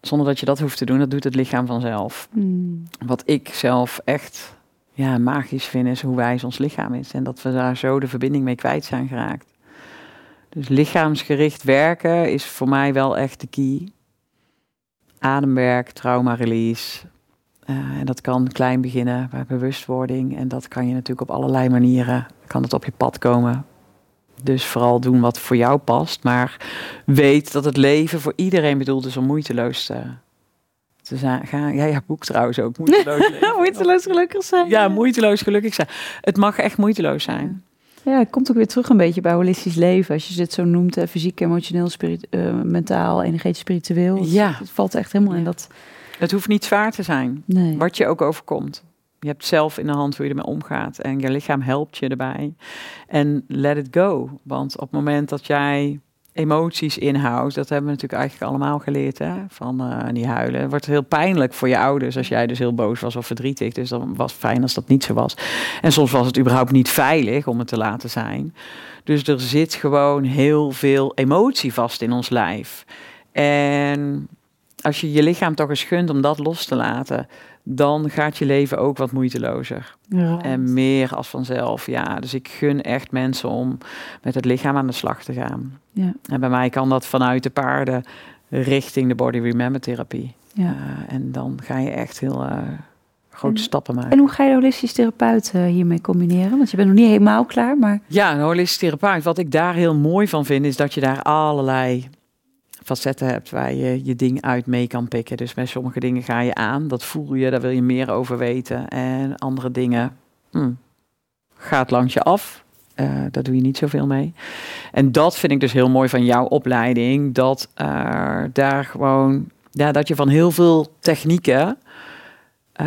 Speaker 2: Zonder dat je dat hoeft te doen, dat doet het lichaam vanzelf.
Speaker 1: Hmm.
Speaker 2: Wat ik zelf echt ja, magisch vind, is hoe wijs ons lichaam is. En dat we daar zo de verbinding mee kwijt zijn geraakt. Dus lichaamsgericht werken is voor mij wel echt de key. Ademwerk, trauma release. Eh, en dat kan klein beginnen bij bewustwording. En dat kan je natuurlijk op allerlei manieren. Kan het op je pad komen. Dus vooral doen wat voor jou past. Maar weet dat het leven voor iedereen bedoeld is om moeiteloos te, te zijn. Gaan. Ja, ja, boek trouwens ook. Moeiteloos.
Speaker 1: Moeiteloos gelukkig zijn.
Speaker 2: Ja, moeiteloos gelukkig zijn. Het mag echt moeiteloos zijn.
Speaker 1: Ja, het komt ook weer terug een beetje bij holistisch leven. Als je dit zo noemt, fysiek, emotioneel, spirit, eh, mentaal, energetisch, spiritueel. Het-
Speaker 2: Ja.
Speaker 1: Het valt echt helemaal in dat...
Speaker 2: Het hoeft niet zwaar te zijn.
Speaker 1: Nee.
Speaker 2: Wat je ook overkomt. Je hebt zelf in de hand hoe je ermee omgaat. En je lichaam helpt je erbij. En let it go. Want op het moment dat jij emoties inhoudt, dat hebben we natuurlijk eigenlijk allemaal geleerd, hè? van eh die huilen. Het wordt heel pijnlijk voor je ouders als jij dus heel boos was of verdrietig. Dus dan was het fijn als dat niet zo was. En soms was het überhaupt niet veilig om het te laten zijn. Dus er zit gewoon heel veel emotie vast in ons lijf. En als je je lichaam toch eens gunt om dat los te laten, dan gaat je leven ook wat moeitelozer.
Speaker 1: Ja.
Speaker 2: En meer als vanzelf, ja. Dus ik gun echt mensen om met het lichaam aan de slag te gaan.
Speaker 1: Ja.
Speaker 2: En bij mij kan dat vanuit de paarden richting de body remember therapie.
Speaker 1: Ja.
Speaker 2: Eh, en dan ga je echt heel eh, grote
Speaker 1: En-
Speaker 2: stappen maken.
Speaker 1: En hoe ga je de holistisch therapeut eh, hiermee combineren? Want je bent nog niet helemaal klaar, maar...
Speaker 2: Ja, een holistisch therapeut. Wat ik daar heel mooi van vind, is dat je daar allerlei facetten hebt waar je je ding uit mee kan pikken. Dus bij sommige dingen ga je aan, dat voel je, daar wil je meer over weten. En andere dingen hm, gaat langs je af. Eh, daar doe je niet zoveel mee. En dat vind ik dus heel mooi van jouw opleiding. Dat eh, daar gewoon, ja, dat je van heel veel technieken eh,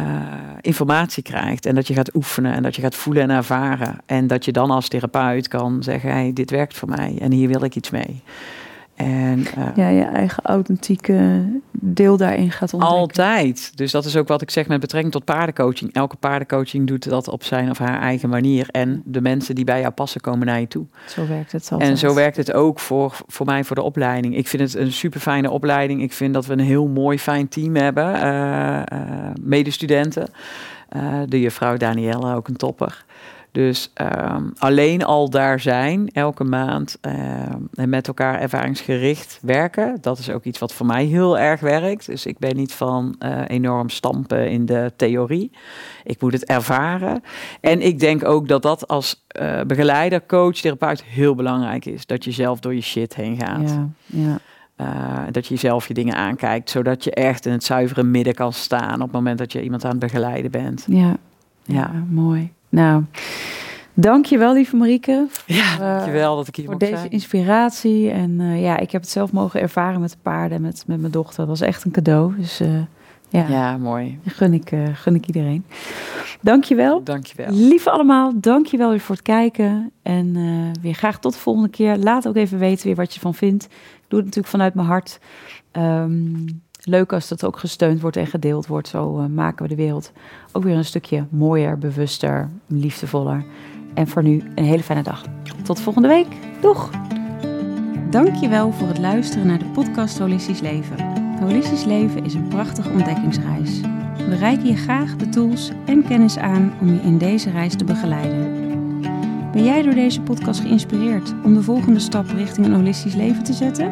Speaker 2: informatie krijgt. En dat je gaat oefenen en dat je gaat voelen en ervaren. En dat je dan als therapeut kan zeggen, hey, dit werkt voor mij en hier wil ik iets mee. En eh,
Speaker 1: Ja, je eigen authentieke deel daarin gaat ontdekken.
Speaker 2: altijd. Dus dat is ook wat ik zeg met betrekking tot paardencoaching. Elke paardencoaching doet dat op zijn of haar eigen manier. En de mensen die bij jou passen komen naar je toe.
Speaker 1: Zo werkt het altijd.
Speaker 2: En zo werkt het ook voor, voor mij voor de opleiding. Ik vind het een super fijne opleiding. Ik vind dat we een heel mooi, fijn team hebben. eh, eh, medestudenten. De juffrouw Danielle, ook een topper. Dus ehm, alleen al daar zijn, elke maand, ehm, en met elkaar ervaringsgericht werken, dat is ook iets wat voor mij heel erg werkt. Dus ik ben niet van uh, enorm stampen in de theorie. Ik moet het ervaren. En ik denk ook dat dat als uh, begeleider, coach, therapeut heel belangrijk is. Dat je zelf door je shit heen gaat.
Speaker 1: Ja, ja.
Speaker 2: Uh, dat je zelf je dingen aankijkt, zodat je echt in het zuivere midden kan staan op het moment dat je iemand aan het begeleiden bent.
Speaker 1: Ja, ja, ja. mooi. Nou, dankjewel lieve Marieke.
Speaker 2: Ja, dankjewel dat ik hier
Speaker 1: Voor deze
Speaker 2: zijn.
Speaker 1: inspiratie. En uh, ja, ik heb het zelf mogen ervaren met de paarden, met, met mijn dochter. Dat was echt een cadeau. Dus uh, ja,
Speaker 2: ja, mooi.
Speaker 1: Gun ik, gun ik iedereen. Dankjewel.
Speaker 2: Dankjewel.
Speaker 1: Lieve allemaal, dankjewel weer voor het kijken. En weer graag tot de volgende keer. Laat ook even weten weer wat je van vindt. Ik doe het natuurlijk vanuit mijn hart. Um, leuk als dat ook gesteund wordt en gedeeld wordt. Zo uh, maken we de wereld ook weer een stukje mooier, bewuster, liefdevoller. En voor nu een hele fijne dag. Tot volgende week. Doeg! Dankjewel voor het luisteren naar de podcast Holistisch Leven. Holistisch Leven is een prachtige ontdekkingsreis. We reiken je graag de tools en kennis aan om je in deze reis te begeleiden. Ben jij door deze podcast geïnspireerd om de volgende stap richting een holistisch leven te zetten?